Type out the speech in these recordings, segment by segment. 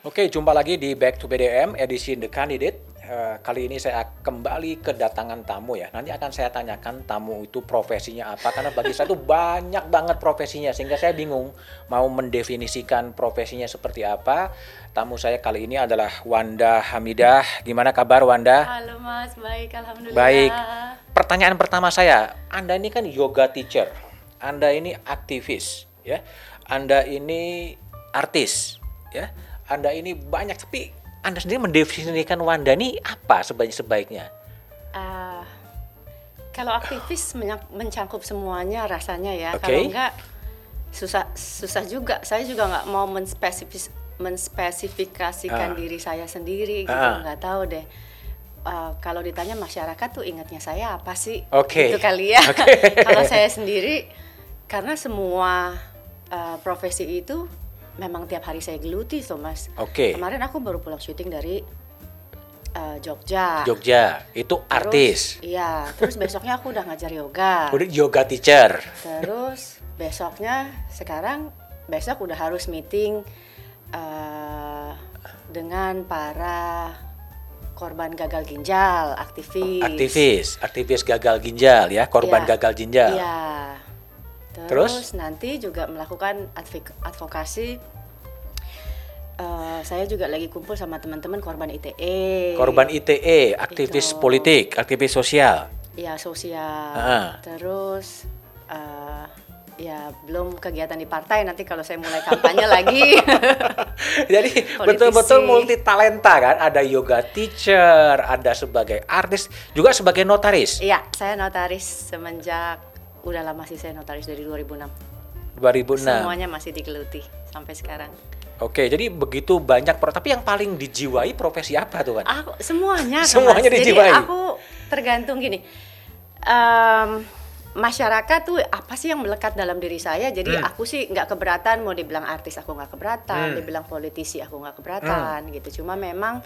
Oke, jumpa lagi di Back to BDM edisi The Candidate. Eh, kali ini saya kembali kedatangan tamu ya. Nanti akan saya tanyakan tamu itu profesinya apa karena bagi saya itu banyak banget profesinya sehingga saya bingung mau mendefinisikan profesinya seperti apa. Tamu saya kali ini adalah Wanda Hamidah. Gimana kabar Wanda? Halo Mas, baik alhamdulillah. Baik. Pertanyaan pertama saya, Anda ini kan yoga teacher. Anda ini aktivis, ya. Anda ini artis, ya. Anda ini banyak tapi Anda sendiri mendefinisikan Wanda ini apa sebaik-sebaiknya? Ah, kalau aktivis mencangkup semuanya rasanya ya. Oke. Kalau enggak susah susah juga. Saya juga nggak mau menspesifis menspesifikasikan Ah. diri saya sendiri gitu. Ah. Nggak tahu deh. Ah, kalau ditanya masyarakat tuh ingatnya saya apa sih? Oke. Itu kali ya. Oke. kalau saya sendiri karena semua ah, profesi itu memang tiap hari saya geluti tuh Mas. Oke. Kemarin aku baru pulang syuting dari uh, Jogja. Jogja itu Terus- artis, Iya, terus besoknya aku udah ngajar yoga. udah yoga teacher. Terus besoknya sekarang besok udah harus meeting uh, dengan para korban gagal ginjal, aktivis. Aktivis, aktivis gagal ginjal ya, korban Iya. gagal ginjal. Iya. Terus? Terus, nanti juga melakukan advok- advokasi. Uh, saya juga lagi kumpul sama teman-teman korban ITE. Korban ITE, aktivis Itu. politik, aktivis sosial. ya sosial Ah. terus eh, ya belum kegiatan di partai nanti kalau saya mulai kampanye lagi Jadi betul-betul multi talenta kan, ada yoga teacher, ada sebagai artis, juga sebagai notaris. iya saya notaris semenjak udah lama sih saya notaris dari 2006 2006. semuanya masih digeluti sampai sekarang Oke, jadi begitu banyak pro, tapi yang paling dijiwai profesi apa tuh kan? aku semuanya Semuanya Mas. dijiwai. jadi aku tergantung gini em, masyarakat tuh apa sih yang melekat dalam diri saya jadi Hmm. aku sih nggak keberatan mau dibilang artis aku nggak keberatan Hmm. dibilang politisi aku nggak keberatan gitu cuma memang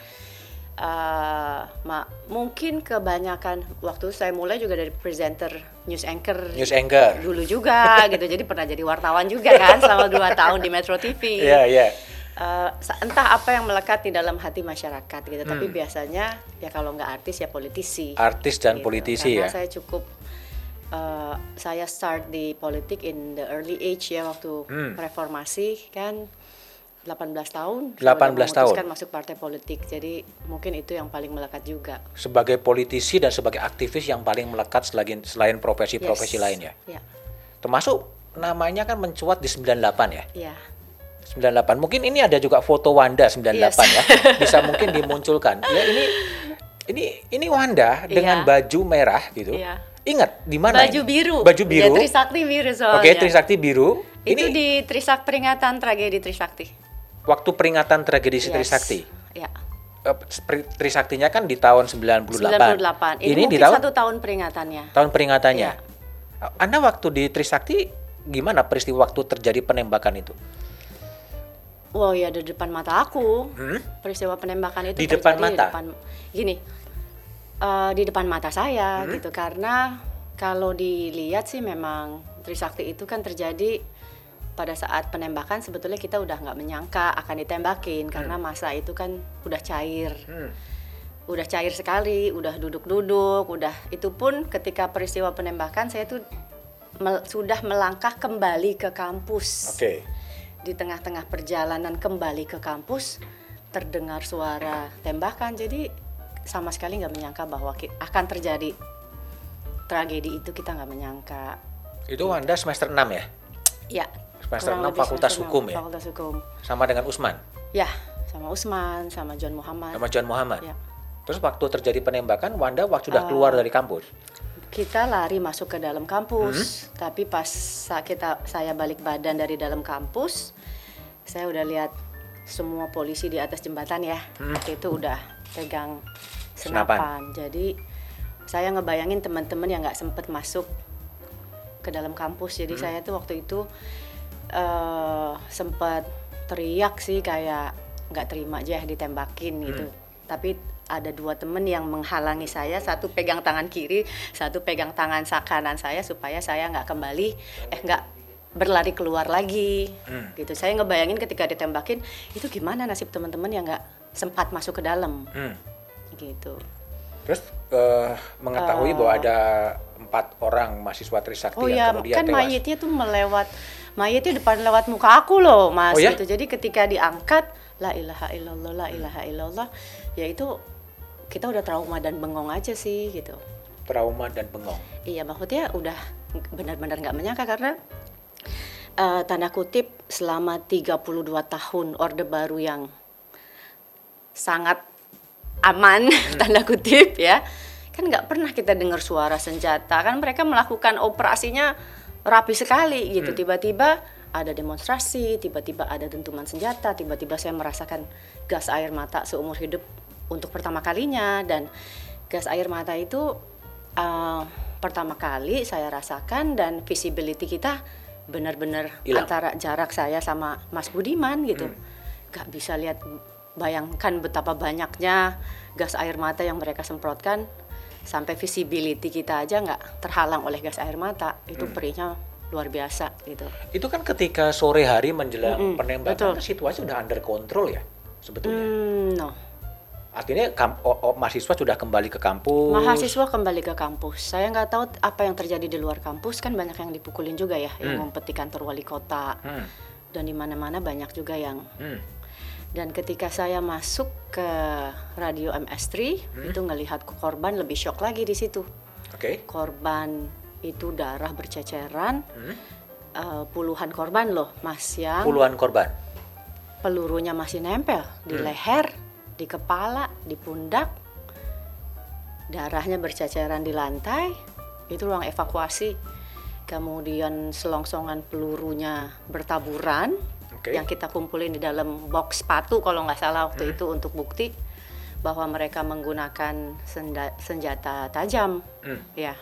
ma- mungkin kebanyakan waktu saya mulai juga dari presenter news anchor News anchor. dulu juga gitu jadi pernah jadi wartawan juga kan selama dua tahun di Metro TV Iya, iya. Eh, sa- entah apa yang melekat di dalam hati masyarakat gitu tapi Hmm. biasanya ya kalau nggak artis ya politisi Artis dan Gitu. politisi Karena ya. saya cukup eh, saya start di politik in the early age ya waktu Hmm. reformasi kan 18 tahun 18 saya udah tahun. masuk partai politik jadi mungkin itu yang paling melekat juga Sebagai politisi dan sebagai aktivis yang paling melekat selain selain profesi-profesi Yes. lain ya. ya Termasuk namanya kan mencuat di 98 ya. ya 98. Mungkin ini ada juga foto Wanda 98 Yes. ya. Bisa mungkin dimunculkan. Ya ini ini ini Wanda dengan Iya. baju merah gitu. Iya. Ingat di mana? baju ini? biru Baju Ya, biru. Trisakti biru soalnya Oke, Trisakti biru. itu ini di Trisak peringatan tragedi Trisakti waktu peringatan tragedi Yes. Trisakti. ya Eh, Trisaktinya kan di tahun 98. 98 ini, Ini di tahun satu tahun peringatannya tahun peringatannya. Iya. Anda waktu di Trisakti gimana peristiwa waktu terjadi penembakan itu? Wow ya di depan mata aku Hmm? peristiwa penembakan itu Di depan mata? Di depan, gini eh, di depan mata saya Hmm? gitu karena kalau dilihat sih memang Trisakti itu kan terjadi pada saat penembakan sebetulnya kita udah nggak menyangka akan ditembakin karena masa itu kan udah cair. Hmm. udah cair sekali udah duduk-duduk udah. Itu pun ketika peristiwa penembakan saya tuh mel- sudah melangkah kembali ke kampus. Oke. di tengah-tengah perjalanan kembali ke kampus terdengar suara tembakan. Jadi sama sekali nggak menyangka bahwa akan terjadi tragedi itu kita nggak menyangka. Itu Wanda semester 6 ya? ya Semester kurang 6 lebih Fakultas semester Hukum ya? fakultas hukum Sama dengan Usman, ya sama Usman sama John Muhammad sama John Muhammad. ya Terus waktu terjadi penembakan, Wanda waktu sudah keluar dari kampus. kita lari masuk ke dalam Hmm? kampus tapi pas kita saya balik badan dari dalam kampus saya udah lihat semua polisi di atas jembatan ya Waktu itu udah pegang Hmm. Senapan. senapan jadi saya ngebayangin teman-teman yang nggak sempet masuk ke dalam kampus Hmm. jadi saya tuh waktu itu eh sempat teriak sih kayak nggak terima aja ditembakin gitu Hmm. tapi ada dua temen yang menghalangi saya satu pegang tangan kiri satu pegang tangan kanan saya supaya saya nggak kembali eh nggak berlari keluar lagi Hmm. gitu saya ngebayangin ketika ditembakin itu gimana nasib teman-teman yang nggak sempat masuk ke dalam Hmm. gitu Terus eh, mengetahui bahwa ada empat orang mahasiswa Trisakti oh yang ya kemudian kan tewas. mayitnya tuh melewat mayitnya depan lewat muka aku loh mas Oh ya? gitu jadi ketika diangkat la ilaha illallah la ilaha illallah ya itu kita udah trauma dan bengong aja sih gitu Trauma dan bengong. Iya maksudnya udah benar-benar nggak menyangka karena eh, tanda kutip selama 32 tahun Orde Baru yang sangat aman tanda kutip ya kan nggak pernah kita dengar suara senjata kan mereka melakukan operasinya rapi sekali gitu. Tiba-tiba ada demonstrasi tiba-tiba ada dentuman senjata tiba-tiba saya merasakan gas air mata seumur hidup untuk pertama kalinya. Dan gas air mata itu uh, pertama kali saya rasakan dan visibility kita benar-benar antara jarak saya sama Mas Budiman gitu. Nggak bisa lihat bayangkan betapa banyaknya gas air mata yang mereka semprotkan sampai visibility kita aja nggak terhalang oleh gas air mata itu perihnya luar biasa gitu Itu kan ketika sore hari menjelang Mm-mm, penembakan betul. situasi sudah under control ya sebetulnya. hmm, no Artinya kam- o- o- mahasiswa sudah kembali ke kampus. mahasiswa kembali ke kampus saya nggak tahu apa yang terjadi di luar kampus kan banyak yang dipukulin juga ya yang ngumpet di kantor wali kota Hmm. dan di mana-mana banyak juga yang Hmm. Dan ketika saya masuk ke radio MS3 itu ngelihat korban lebih shock lagi di situ. Oke. Korban itu darah berceceran, Hmm. eh, puluhan korban loh, Mas yang Puluhan korban. pelurunya masih nempel di leher, di kepala, di pundak, darahnya berceceran di lantai. Itu ruang evakuasi. Kemudian selongsongan pelurunya bertaburan Oke. yang kita kumpulin di dalam box sepatu kalau nggak salah waktu itu untuk bukti bahwa mereka menggunakan senda- senjata tajam Hmm. ya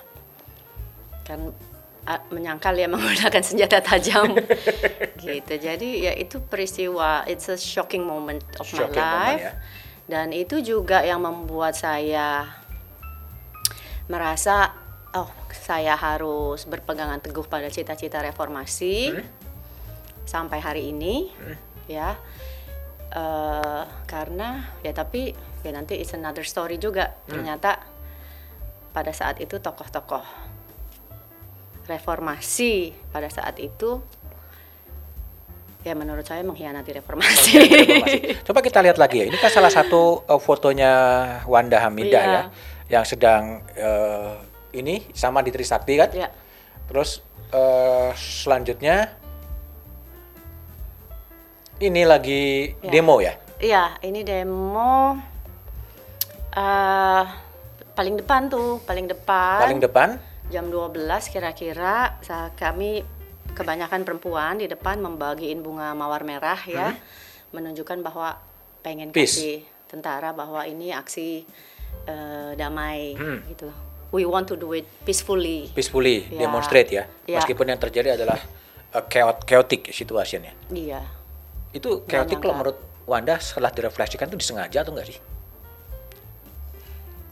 kan a- menyangkal ya menggunakan senjata tajam gitu jadi ya itu peristiwa it's a shocking moment of my Shocking moment, life ya. dan itu juga yang membuat saya merasa oh saya harus berpegangan teguh pada cita-cita reformasi Hmm. Sampai hari ini ya Eh, karena ya tapi ya nanti it's another story juga ternyata pada saat itu tokoh-tokoh reformasi pada saat itu ya menurut saya mengkhianati reformasi. Reformasi. Coba kita lihat lagi ya. Ini kan salah satu uh, fotonya Wanda Hamidah Iya. ya, yang sedang uh, ini sama di Trisakti kan. ya, Terus uh, selanjutnya ini lagi Ya. demo ya. iya ini demo eh paling depan tuh, paling depan. Paling depan. jam 12 kira-kira kami kebanyakan perempuan di depan membagiin bunga mawar merah ya menunjukkan bahwa pengen Hmm. Peace. kasih tentara bahwa ini aksi eh, damai Hmm. gitu we want to do it peacefully peacefully Ya. demonstrate ya. Ya. Meskipun yang terjadi adalah uh, chaot- chaotic situation ya. iya Itu chaotic kalau menurut Wanda setelah direfleksikan itu disengaja atau enggak sih?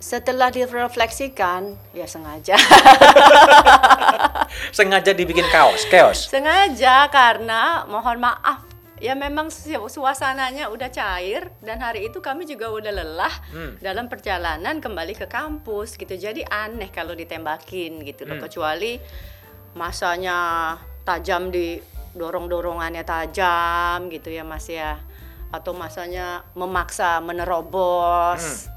setelah direfleksikan ya sengaja Sengaja dibikin kaos, chaos. sengaja karena mohon maaf ya memang su- suasananya udah cair dan hari itu kami juga udah lelah Hmm. dalam perjalanan kembali ke kampus gitu jadi aneh kalau ditembakin gitu loh Hmm. kecuali masanya tajam di dorong-dorongannya tajam gitu ya mas ya. Atau masanya memaksa menerobos.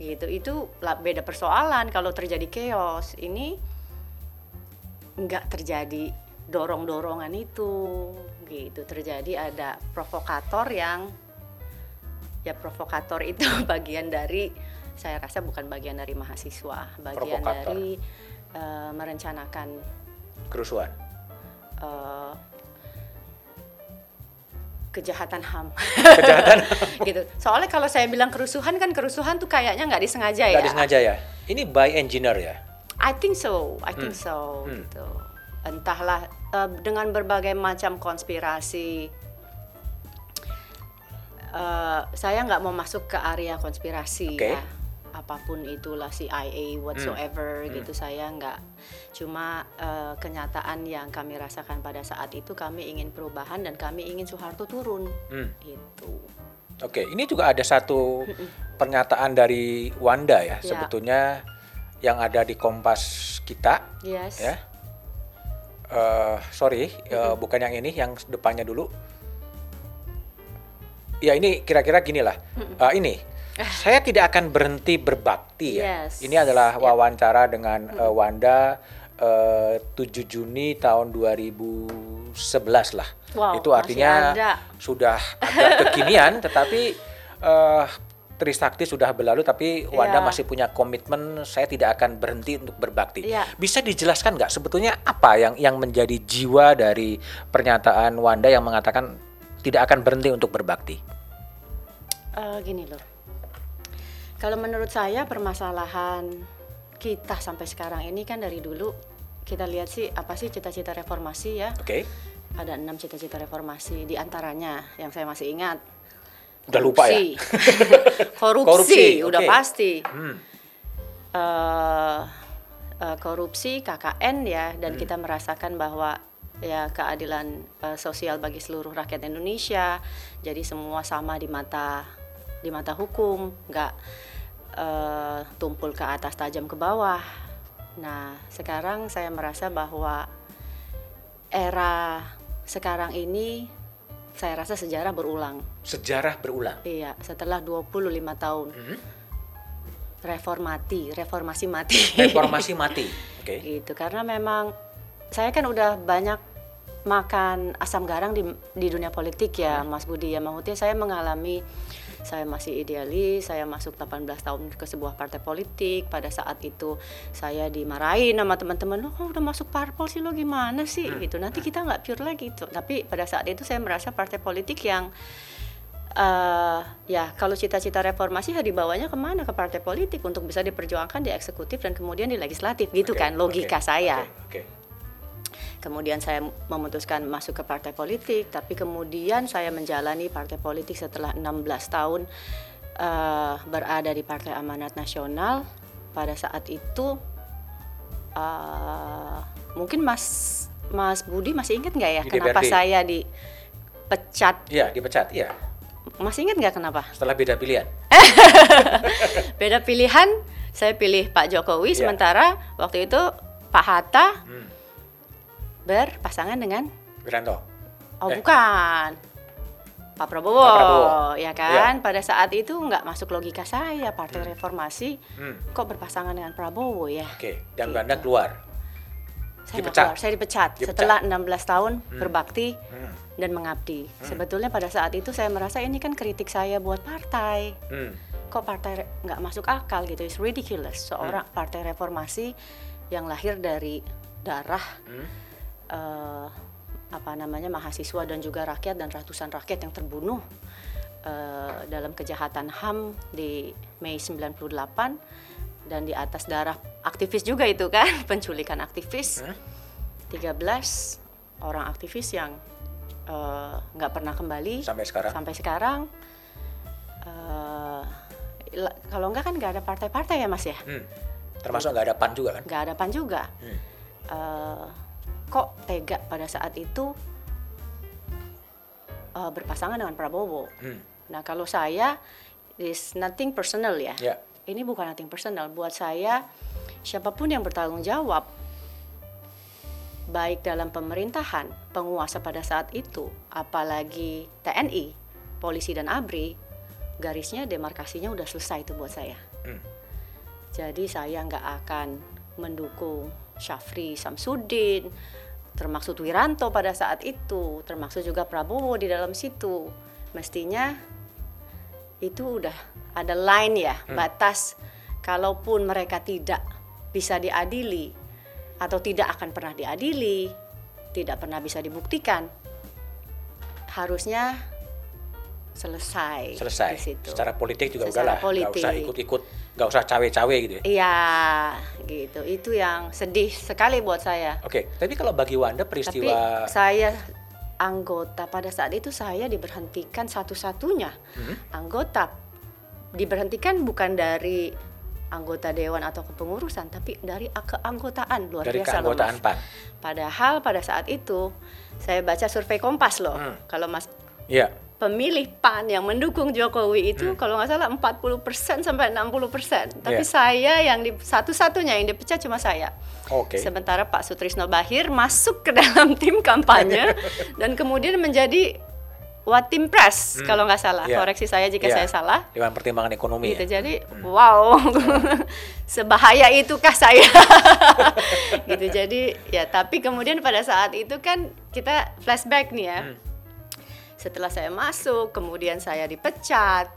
Gitu. Itu lah beda persoalan kalau terjadi chaos. Ini nggak terjadi dorong-dorongan itu. Gitu. Terjadi ada provokator yang ya provokator itu bagian dari saya rasa bukan bagian dari mahasiswa bagian Provokator. dari eh, merencanakan Kerusuhan. eh, kejahatan ham Kejahatan. gitu soalnya kalau saya bilang kerusuhan kan kerusuhan tuh kayaknya nggak disengaja ya Nggak disengaja ya. Ini by engineer ya. I think so, I think so, Hmm. gitu. Entahlah eh, dengan berbagai macam konspirasi. eh, saya nggak mau masuk ke area konspirasi Oke. ya. Apa pun itulah CIA whatsoever Hmm. gitu saya nggak cuma eh, kenyataan yang kami rasakan pada saat itu kami ingin perubahan dan kami ingin Soeharto turun Hmm. itu Oke, ini juga ada satu pernyataan dari Wanda ya, Ya. sebetulnya yang ada di Kompas kita yes ya. Eh, sorry, eh, bukan yang ini, yang depannya dulu. Ya ini kira-kira gini lah. Eh, ini, saya tidak akan berhenti berbakti ya. Yes. Ini adalah wawancara dengan eh, Wanda eh, 7 Juni tahun 2011 lah. Wow, Itu artinya ada. sudah agak kekinian, tetapi eh, Trisakti sudah berlalu, tapi Wanda Ya. masih punya komitmen. Saya tidak akan berhenti untuk berbakti. Ya. Bisa dijelaskan nggak sebetulnya apa yang yang menjadi jiwa dari pernyataan Wanda yang mengatakan tidak akan berhenti untuk berbakti? Eh, gini loh. Kalau menurut saya permasalahan kita sampai sekarang ini kan dari dulu kita lihat sih apa sih cita-cita reformasi ya. Oke, Ada enam cita-cita reformasi di antaranya yang saya masih ingat. udah lupa ya. Korupsi. korupsi, Korupsi, udah pasti. Hmm. eh eh, korupsi KKN ya dan Hmm. kita merasakan bahwa ya keadilan eh, sosial bagi seluruh rakyat Indonesia jadi semua sama di mata di mata hukum nggak eh, tumpul ke atas tajam ke bawah nah sekarang saya merasa bahwa era sekarang ini saya rasa sejarah berulang Sejarah berulang. iya setelah 25 tahun Hmm. reformati reformasi mati Reformasi mati. Oke. gitu karena memang saya kan udah banyak makan asam garang di di dunia politik ya Mas Budi ya maksudnya saya mengalami saya masih idealis, saya masuk 18 tahun ke sebuah partai politik. Pada saat itu saya dimarahin sama teman-teman, lo kok udah masuk parpol sih lo gimana sih gitu. Nanti kita nggak pure lagi gitu. Tapi pada saat itu saya merasa partai politik yang eh ya kalau cita-cita reformasi ya dibawanya ke mana ke partai politik untuk bisa diperjuangkan di eksekutif dan kemudian di legislatif gitu Oke, kan logika oke, saya Oke. oke. Kemudian saya memutuskan masuk ke partai politik tapi kemudian saya menjalani partai politik setelah 16 tahun eh, berada di Partai Amanat Nasional pada saat itu eh, mungkin Mas Mas Budi masih ingat nggak ya Di kenapa DPRD. saya dipecat Iya, dipecat. Iya. masih ingat nggak kenapa Setelah beda pilihan. beda pilihan saya pilih Pak Jokowi Iya. sementara waktu itu Pak Hatta Hmm. Berpasangan dengan Wiranto. oh Eh. bukan Pak Prabowo, Pak Prabowo. ya kan pada saat itu nggak masuk logika saya Partai Reformasi Hmm. kok berpasangan dengan Prabowo ya Oke. Dan Gitu. Wanda keluar. saya Dipecat. keluar, saya dipecat, Dipecat. setelah 16 tahun berbakti Hmm. dan mengabdi sebetulnya pada saat itu saya merasa ini kan kritik saya buat partai Hmm. kok partai nggak masuk akal gitu it's ridiculous seorang Hmm. partai reformasi yang lahir dari darah Hmm. Eh, apa namanya mahasiswa dan juga rakyat dan ratusan rakyat yang terbunuh eh, dalam kejahatan HAM di Mei 98 dan di atas darah aktivis juga itu kan penculikan aktivis Hmm. 13 orang aktivis yang eh, nggak pernah kembali Sampai sekarang. sampai sekarang la- kalau enggak kan nggak ada partai-partai ya mas ya Hmm. Termasuk nggak ada pan juga kan? nggak ada pan juga Hmm. Eh, kok tega pada saat itu eh, berpasangan dengan Prabowo Hmm. nah kalau saya is nothing personal ya Ya. ini bukan nothing personal buat saya siapa pun yang bertanggung jawab baik dalam pemerintahan penguasa pada saat itu apalagi TNI polisi dan ABRI garisnya demarkasinya udah selesai itu buat saya Hmm. jadi saya nggak akan mendukung Syafri Samsudin termasuk Wiranto pada saat itu termasuk juga Prabowo di dalam situ mestinya itu udah ada line ya batas kalaupun mereka tidak bisa diadili atau tidak akan pernah diadili tidak pernah bisa dibuktikan harusnya selesai Selesai. di situ. Secara politik juga Secara udahlah. Nggak usah politik. ikut-ikut, nggak usah cawe-cawe gitu ya. Iya, gitu. Itu yang sedih sekali buat saya. Oke, tapi kalau bagi Wanda Tapi peristiwa saya anggota pada saat itu saya diberhentikan satu-satunya Hmm? anggota diberhentikan bukan dari anggota dewan atau kepengurusan, tapi dari keanggotaan luar Dari biasa keanggotaan Mas. PAN. Padahal pada saat itu saya baca survei Kompas loh. Hmm. Kalau Mas Iya. Pemilih PAN yang mendukung Jokowi itu kalau nggak salah 40% sampai 60%. Tapi Iya. saya yang di satu-satunya yang dipecat cuma saya. Oke. Sementara Pak Sutrisno Bahir masuk ke dalam tim kampanye dan kemudian menjadi Watim Pres kalau nggak salah. Iya. Koreksi saya jika Iya. saya salah. Dewan Pertimbangan Ekonomi. Gitu. ya? Jadi wow. Sebahaya itukah saya? gitu. Jadi ya tapi kemudian pada saat itu kan kita flashback nih ya. Setelah saya masuk, kemudian saya dipecat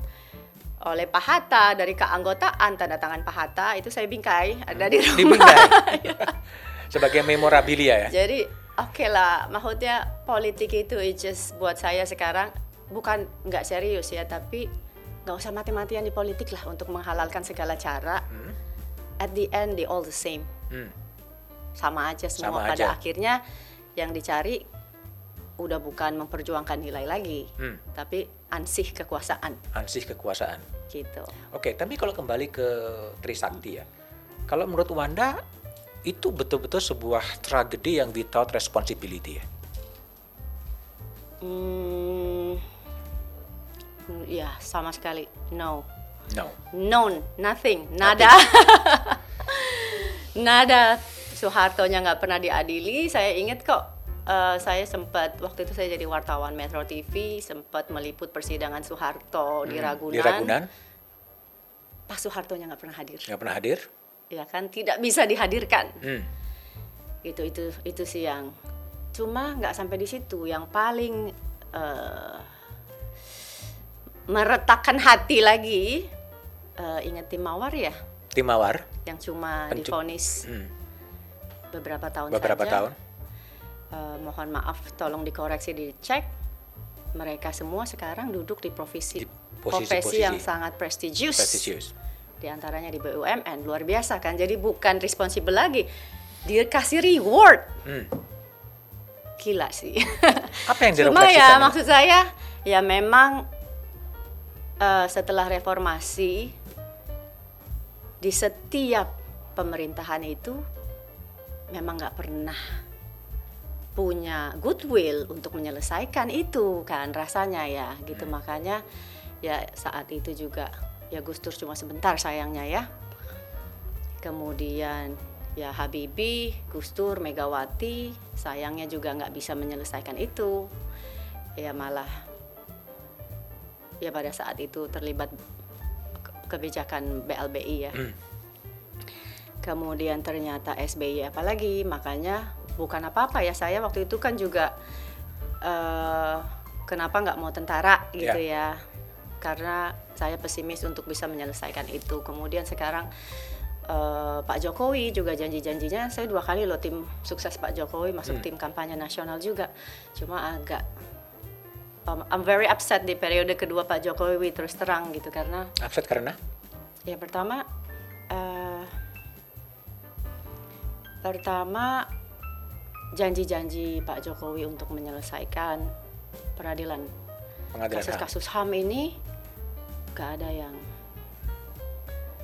oleh Pak Hatta dari keanggotaan tanda tangan Pak Hatta itu saya bingkai ada di rumah. Dibingkai. Sebagai memorabilia ya. Jadi oke lah, maksudnya politik itu it's just buat saya sekarang bukan nggak serius ya, tapi nggak usah mati-matian di politik lah untuk menghalalkan segala cara. At the end they all the same, Hmm. sama aja semua. Sama Pada aja. akhirnya yang dicari udah bukan memperjuangkan nilai lagi, Hmm. tapi ansih kekuasaan Ansih kekuasaan. gitu. Oke, tapi kalau kembali ke Trisakti ya. Kalau menurut Wanda itu betul-betul sebuah tragedi yang without responsibility ya. Hmm, ya sama sekali no. No. None, nothing, nada. nada. Soeharto-nya nggak pernah diadili. Saya ingat kok, eh, saya sempat waktu itu saya jadi wartawan Metro TV, sempat meliput persidangan Soeharto di Hmm, Ragunan. Di Ragunan Pak Soeharto-nya nggak pernah hadir. nggak pernah hadir. Ya kan, tidak bisa dihadirkan. Hmm. Itu itu itu sih yang cuma nggak sampai di situ. Yang paling eh, meretakkan hati lagi, eh, ingat tim Mawar ya, Tim Mawar yang cuma Pencu- difonis hmm, beberapa tahun beberapa saja. tahun. Eh, mohon maaf, tolong dikoreksi, dicek. Mereka semua sekarang duduk di profesi Di posisi-posisi profesi yang sangat prestigious. Prestisius. Di antaranya di BUMN, luar biasa kan. Jadi bukan responsible lagi. Dikasih reward. Hmm. Gila sih. Apa yang Cuma ya maksud saya ya memang eh, setelah reformasi di setiap pemerintahan itu memang nggak pernah punya goodwill untuk menyelesaikan itu kan rasanya ya gitu. Makanya ya saat itu juga ya Gus Dur cuma sebentar sayangnya ya. Kemudian ya Habibie, Gus Dur, Megawati sayangnya juga nggak bisa menyelesaikan itu. Ya malah ya pada saat itu terlibat ke- kebijakan BLBI ya. Hmm. kemudian ternyata SBY apalagi makanya bukan apa-apa ya saya waktu itu kan juga eh, kenapa nggak mau tentara gitu ya. karena saya pesimis untuk bisa menyelesaikan itu. Kemudian sekarang eh, Pak Jokowi juga janji-janjinya saya dua kali loh tim sukses Pak Jokowi masuk tim kampanye nasional juga. Cuma agak um, I'm very upset di periode kedua Pak Jokowi terus terang gitu karena Upset karena? Ya pertama, eh, pertama janji-janji Pak Jokowi untuk menyelesaikan peradilan HAM kasus-kasus HAM ini gak ada yang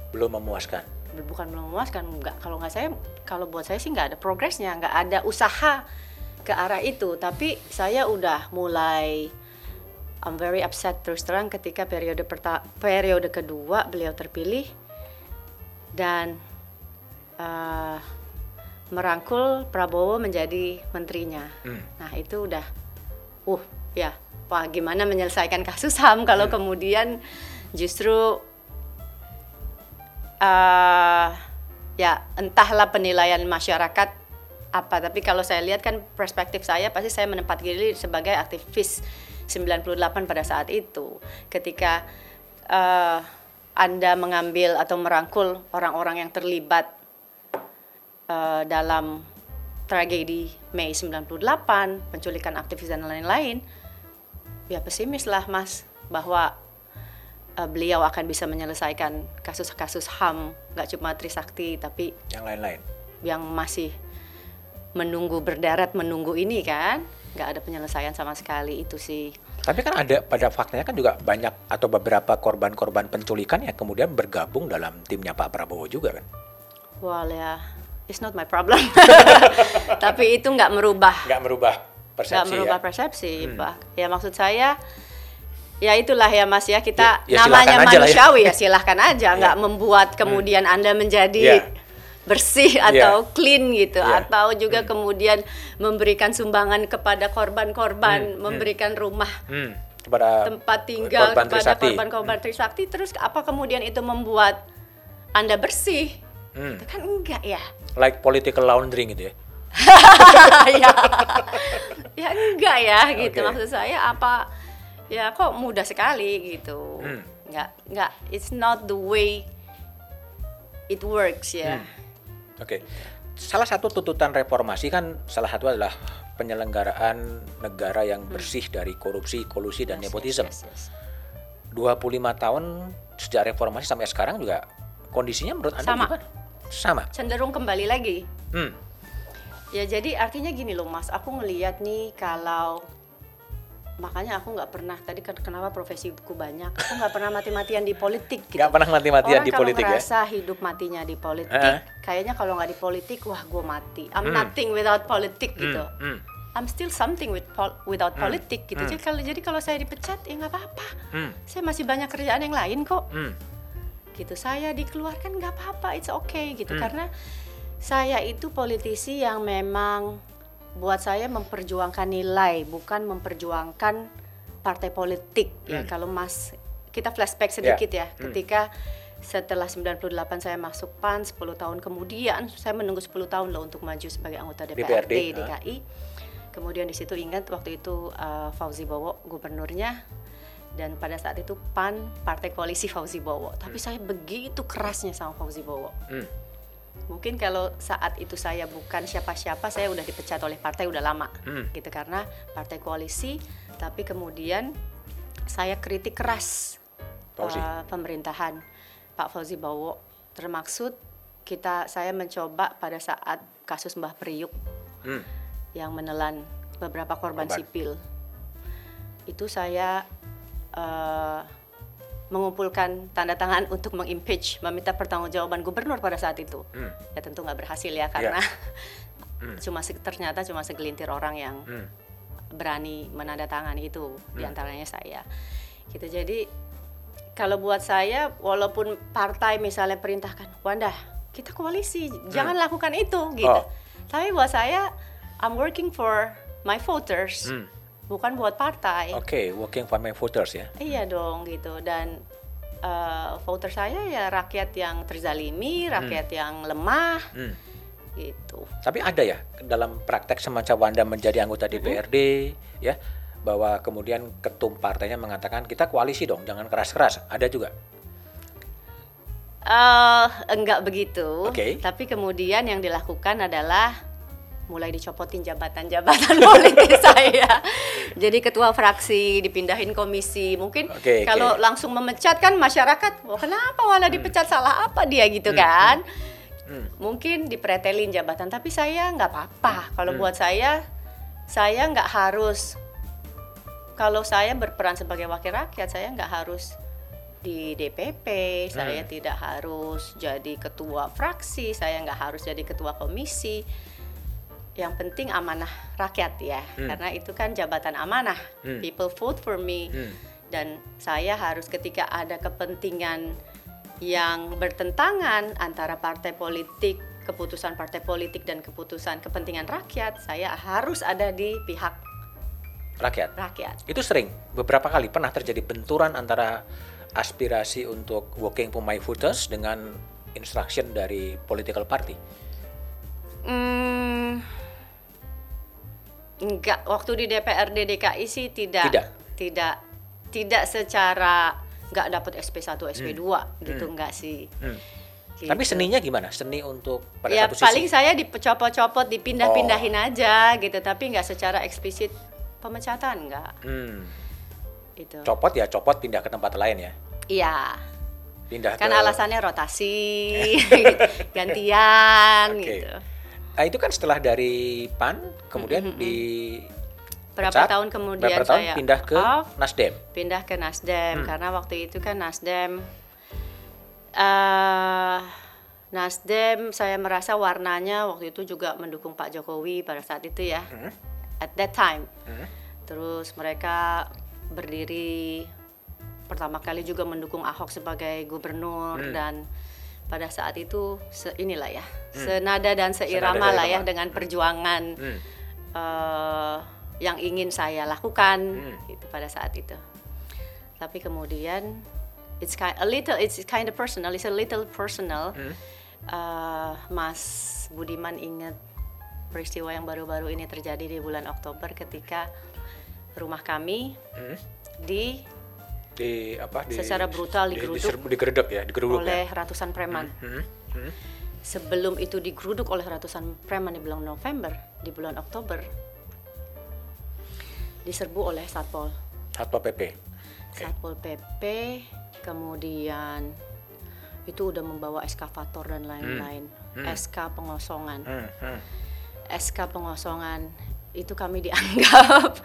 belum memuaskan. bukan belum memuaskan. Nggak, kalau nggak saya, kalau buat saya sih nggak ada progresnya, nggak ada usaha ke arah itu. Tapi saya udah mulai I'm very upset terus terang ketika periode perta periode kedua beliau terpilih dan eh, merangkul Prabowo menjadi menterinya. Hmm. Nah itu udah, uh ya, wah gimana menyelesaikan kasus HAM kalau kemudian justru eh ya entahlah penilaian masyarakat apa tapi kalau saya lihat kan perspektif saya pasti saya menempatkan diri sebagai aktivis 98 pada saat itu ketika eh, anda mengambil atau merangkul orang-orang yang terlibat eh, dalam tragedi Mei 98 penculikan aktivis dan lain-lain ya pesimis lah mas bahwa eh, beliau akan bisa menyelesaikan kasus-kasus HAM nggak cuma Trisakti tapi Yang lain-lain. yang masih menunggu berdarat menunggu ini kan nggak ada penyelesaian sama sekali itu sih Tapi kan ada pada faktanya kan juga banyak atau beberapa korban-korban penculikan yang kemudian bergabung dalam timnya Pak Prabowo juga kan. Well ya, it's not my problem. Tapi itu nggak merubah, Nggak merubah persepsi nggak merubah ya. persepsi. Bah. Ya maksud saya, ya itulah ya Mas ya kita Ya- ya namanya ya. manusiawi ya, silahkan aja, nggak Ya. membuat kemudian anda menjadi Ya. bersih Ya. atau clean gitu, Ya. atau juga kemudian memberikan sumbangan kepada korban-korban, memberikan rumah Hmm, kepada tempat tinggal korban kepada Trisakti. korban-korban Trisakti terus apa kemudian itu membuat anda bersih Hmm. itu kan enggak ya Like political laundering gitu ya. ya ya enggak ya gitu Oke. maksud saya apa ya kok mudah sekali gitu Hmm. enggak enggak it's not the way it works ya Hmm. Oke. Salah satu tuntutan reformasi kan salah satu adalah penyelenggaraan negara yang bersih dari korupsi, kolusi dan Yes, nepotisme. yes, yes, yes. 25 tahun sejak reformasi sampai sekarang juga kondisinya menurut Anda Sama. gimana? Sama. cenderung kembali lagi Hmm. Ya jadi artinya gini loh mas, aku ngelihat nih kalau makanya aku nggak pernah tadi kan kenapa profesiku banyak, aku nggak pernah mati-matian di politik gitu. Nggak pernah mati-matian di politik ya? ngerasa hidup matinya di politik, Heeh. kayaknya kalau nggak di politik, wah gue mati. I'm Hmm. nothing without politik gitu. Hmm. I'm still something with pol- without politik gitu. Jadi kalau jadi kalau saya dipecat ya nggak apa-apa. Hmm. Saya masih banyak kerjaan yang lain kok Hmm. Gitu saya dikeluarkan nggak apa-apa it's okay gitu Hmm. karena saya itu politisi yang memang buat saya memperjuangkan nilai bukan memperjuangkan partai politik ya Hmm. kalau mas kita flashback sedikit ya Hmm. ketika setelah 98 saya masuk PAN 10 tahun kemudian saya menunggu 10 tahun loh untuk maju sebagai anggota DPRD, DPRD, ah. DKI kemudian di situ ingat waktu itu uh, Fauzi Bowo gubernurnya dan pada saat itu PAN partai koalisi Fauzi Bowo tapi saya begitu kerasnya sama Fauzi Bowo Hmm. mungkin kalau saat itu saya bukan siapa-siapa saya udah dipecat oleh partai udah lama Hmm. gitu karena partai koalisi tapi kemudian saya kritik keras Fauzi. uh, pemerintahan Pak Fauzi Bowo termaksud kita saya mencoba pada saat kasus Mbah Priuk Hmm. yang menelan beberapa korban, Korban. sipil. Itu saya eh, mengumpulkan tanda tangan untuk mengimpeach, meminta pertanggungjawaban gubernur pada saat itu. Hmm. Ya tentu nggak berhasil ya karena cuma se- ternyata cuma segelintir orang yang Hmm. berani menandatangani itu, di antaranya saya. Gitu jadi kalau buat saya walaupun partai misalnya perintahkan Wanda kita koalisi jangan lakukan itu gitu. Oh. Tapi buat saya I'm working for my voters Hmm. Bukan buat partai. Oke, working for my voters ya. Iya dong gitu dan eh, voter saya ya rakyat yang terzalimi, rakyat yang lemah Hmm. gitu. Tapi ada ya dalam praktek semacam Wanda menjadi anggota DPRD ya bahwa kemudian ketum partainya mengatakan kita koalisi dong, jangan keras-keras. Ada juga. eh enggak begitu. Oke. Tapi kemudian yang dilakukan adalah mulai dicopotin jabatan-jabatan politik saya. Jadi ketua fraksi dipindahin komisi. Mungkin Oke, kalau oke. langsung memecat kan masyarakat, wah kenapa malah dipecat salah apa dia gitu kan? Hmm. Mungkin dipretelin jabatan, tapi saya nggak apa-apa. Kalau Hmm. buat saya, saya nggak harus. Kalau saya berperan sebagai wakil rakyat, saya nggak harus di DPP, saya Hmm. tidak harus jadi ketua fraksi, saya nggak harus jadi ketua komisi. Yang penting amanah rakyat ya, Hmm. karena itu kan jabatan amanah. Hmm. People vote for me, Hmm. dan saya harus ketika ada kepentingan yang bertentangan antara partai politik, keputusan partai politik dan keputusan kepentingan rakyat, saya harus ada di pihak Rakyat. rakyat. Itu sering beberapa kali pernah terjadi benturan antara aspirasi untuk working for my voters dengan instruction dari political party. Hmm, enggak, waktu di DPRD DKI sih tidak, Tidak? tidak, tidak secara nggak dapat SP1, SP2 gitu Hmm. enggak sih. Hmm. Gitu. Tapi seninya gimana? Seni untuk pada ya satu sisi. paling saya dicopot-copot, dipindah-pindahin Oh. aja gitu, tapi nggak secara eksplisit pemecatan enggak. Hmm. Itu. Copot ya copot pindah ke tempat lain ya. Iya. Pindah Kan ke alasannya rotasi, gantian Oke. gitu. Nah, itu kan setelah dari PAN kemudian di Berapa Saat- tahun kemudian berapa tahun saya pindah ke off, Nasdem. pindah ke Nasdem Hmm. karena waktu itu kan Nasdem eh Nasdem saya merasa warnanya waktu itu juga mendukung Pak Jokowi pada saat itu ya Hmm. at that time Hmm. terus mereka berdiri pertama kali juga mendukung Ahok sebagai gubernur Hmm. dan pada saat itu se- inilah ya senada dan seirama Senada lah ya dengan perjuangan Hmm. eh, yang ingin saya lakukan Hmm. gitu pada saat itu. Tapi kemudian it's kind a little it's kind of personal, it's a little personal. Hmm. Eh, Mas Budiman ingat peristiwa yang baru-baru ini terjadi di bulan Oktober ketika rumah kami Hmm. di Di apa? Di, Secara brutal di- digeruduk diserbu- digeruduk ya, digeruduk oleh ya. ratusan preman. Hmm. Hmm. Sebelum itu digeruduk oleh ratusan preman di bulan November, di bulan Oktober diserbu oleh Satpol. Satpol PP. Satpol PP, kemudian itu udah membawa eskavator dan lain-lain, SK pengosongan, Hmm. Hmm. SK pengosongan itu kami dianggap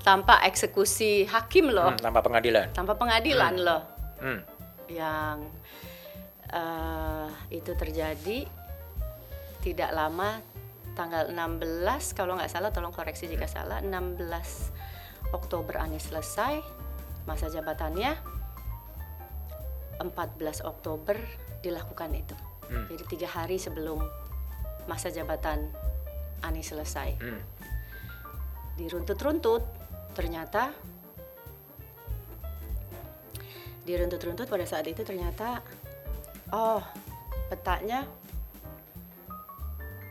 tanpa eksekusi hakim loh, Hmm. Tanpa pengadilan. tanpa pengadilan loh, Hmm. yang eh, itu terjadi tidak lama tanggal 16 kalau nggak salah tolong koreksi jika salah 16 Oktober Anies selesai masa jabatannya 14 Oktober dilakukan itu Hmm. jadi tiga hari sebelum masa jabatan Anies selesai Hmm. Diruntut-runtut. Ternyata diruntut-runtut pada saat itu ternyata oh petanya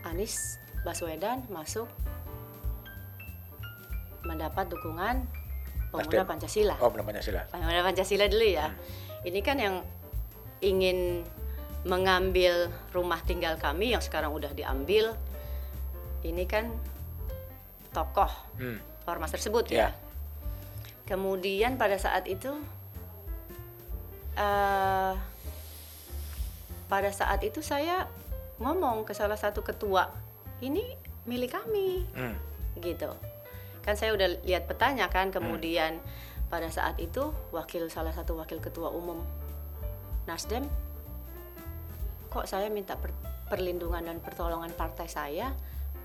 Anies Baswedan masuk mendapat dukungan pemuda Nasdem. Pancasila. Oh, belum Pancasila. pemuda Pancasila dulu ya. Ini kan yang ingin mengambil rumah tinggal kami yang sekarang udah diambil. Ini kan tokoh Hmm. ormas tersebut Ya. ya. Kemudian pada saat itu, eh pada saat itu saya ngomong ke salah satu ketua, ini milik kami, Hmm. gitu. Kan saya udah lihat petanya kan, kemudian pada saat itu wakil salah satu wakil ketua umum Nasdem, kok saya minta per- perlindungan dan pertolongan partai saya,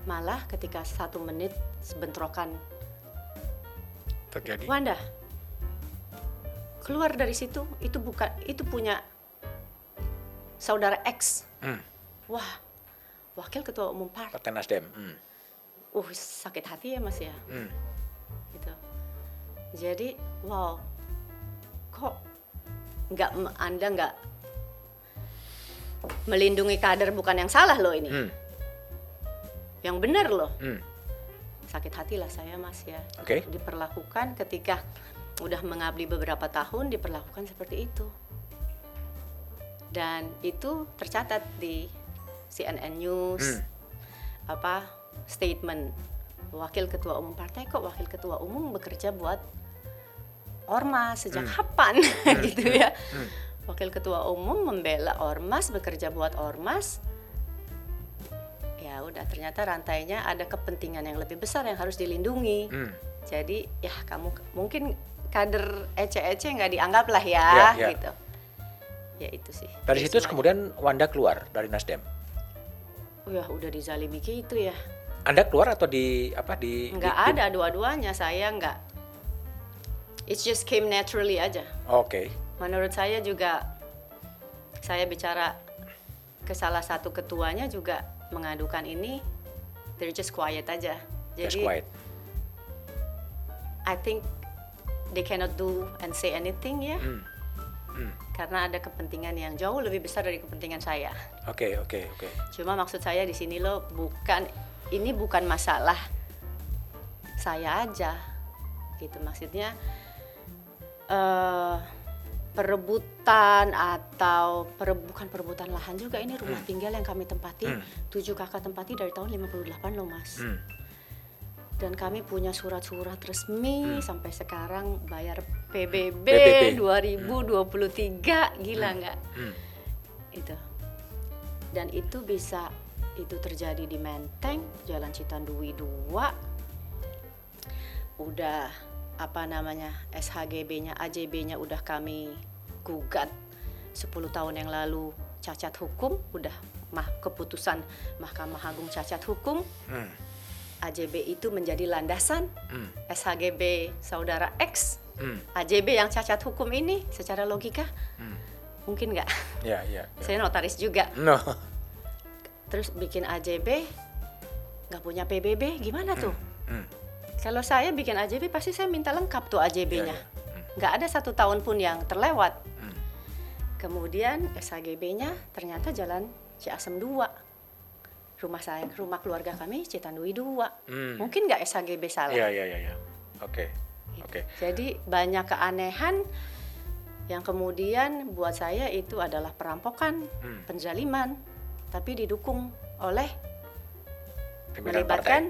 malah ketika satu menit bentrokan Terjadi. Wanda keluar dari situ itu bukan itu punya saudara X Hmm. wah wakil ketua umum partai Partai Nasdem. Hmm. uh sakit hati ya mas ya Hmm. gitu jadi wow kok nggak anda nggak melindungi kader bukan yang salah loh ini Hmm. Yang benar loh. Hmm. sakit hati lah saya mas ya. Oke. diperlakukan ketika udah mengabdi beberapa tahun diperlakukan seperti itu. Dan itu tercatat di CNN News. Hmm. apa statement wakil ketua umum partai kok wakil ketua umum bekerja buat ormas sejak kapan? Gitu ya. Wakil ketua umum membela ormas bekerja buat ormas ya udah ternyata rantainya ada kepentingan yang lebih besar yang harus dilindungi Hmm. jadi ya kamu mungkin kader ece-ece nggak dianggap lah ya, Ya, ya. gitu ya itu sih Dari Ya, situ semuanya. kemudian Wanda keluar dari Nasdem. Wah, udah dizalimi gitu ya Anda keluar atau di apa di nggak di- ada dua-duanya saya nggak it just came naturally aja Oke. menurut saya juga saya bicara ke salah satu ketuanya juga mengadukan ini they're just quiet aja Just jadi quiet. I think they cannot do and say anything ya Hmm. Hmm. karena ada kepentingan yang jauh lebih besar dari kepentingan saya Oke, oke, oke. cuma maksud saya di sini loh bukan ini bukan masalah saya aja gitu maksudnya eh perebutan atau pere- bukan perebutan lahan juga ini rumah tinggal yang kami tempati. Hmm. tujuh kakak tempati dari tahun 58 loh mas. Hmm. dan kami punya surat-surat resmi sampai sekarang bayar PBB, PBB. 2023 gila nggak? Hmm. itu. Dan itu bisa itu terjadi di Menteng Jalan Citandui 2 udah apa namanya SHGB-nya, AJB-nya udah kami gugat 10 tahun yang lalu cacat hukum, udah mah keputusan Mahkamah Agung cacat hukum. Hmm. AJB itu menjadi landasan Hmm. SHGB saudara X, Hmm. AJB yang cacat hukum ini secara logika Hmm. mungkin nggak? Ya, ya. ya. Saya notaris juga, No. terus bikin AJB nggak punya PBB gimana tuh? Hmm. Kalau saya bikin AJB pasti saya minta lengkap tuh AJB-nya. Ya, ya. Hmm. Nggak ada satu tahun pun yang terlewat. Kemudian SHGB-nya ternyata jalan Ciasem 2. Rumah saya, rumah keluarga kami Citandui 2. Hmm. Mungkin nggak SHGB salah. Ya, ya, ya, ya. Oke. Oke. Jadi banyak keanehan yang kemudian buat saya itu adalah perampokan, Hmm. penzaliman, tapi didukung oleh Pimpinan melibatkan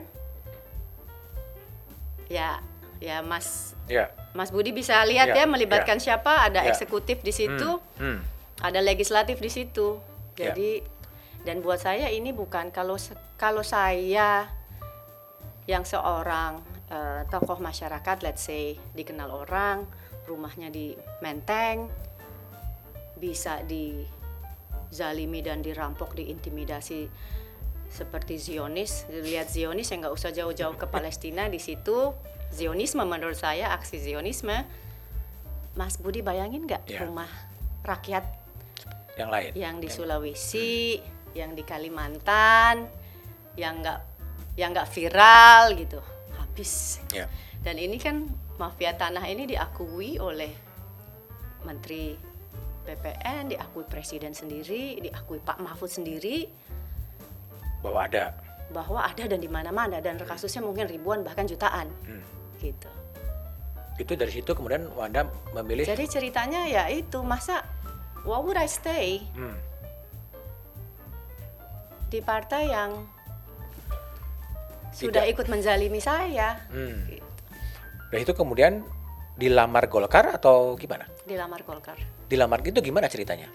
ya ya Mas. Ya. Mas Budi bisa lihat Ya, ya, melibatkan siapa ada Ya. eksekutif di situ, Hmm. Hmm. ada legislatif di situ. Ya. Jadi dan buat saya ini bukan kalau kalau saya yang seorang eh, tokoh masyarakat, let's say dikenal orang, rumahnya di Menteng, bisa dizalimi dan dirampok, diintimidasi seperti Zionis. Lihat Zionis yang nggak usah jauh-jauh ke Palestina di situ. Zionisme menurut saya aksi Zionisme. Mas Budi bayangin nggak Ya. rumah rakyat Yang lain. yang di Sulawesi, yang di Kalimantan, yang nggak yang nggak viral gitu, habis. Ya. Dan ini kan mafia tanah ini diakui oleh Menteri PPN, diakui Presiden sendiri, diakui Pak Mahfud sendiri Bahwa ada. bahwa ada dan di mana-mana dan kasusnya mungkin ribuan bahkan jutaan, Hmm. Gitu. Itu dari situ kemudian Wanda memilih. Jadi ceritanya ya itu masa why would I stay Hmm. di partai yang sudah Tidak. ikut menzalimi saya. Hmm. Gitu. Dan itu kemudian dilamar Golkar atau gimana? Dilamar Golkar. Dilamar itu gimana ceritanya?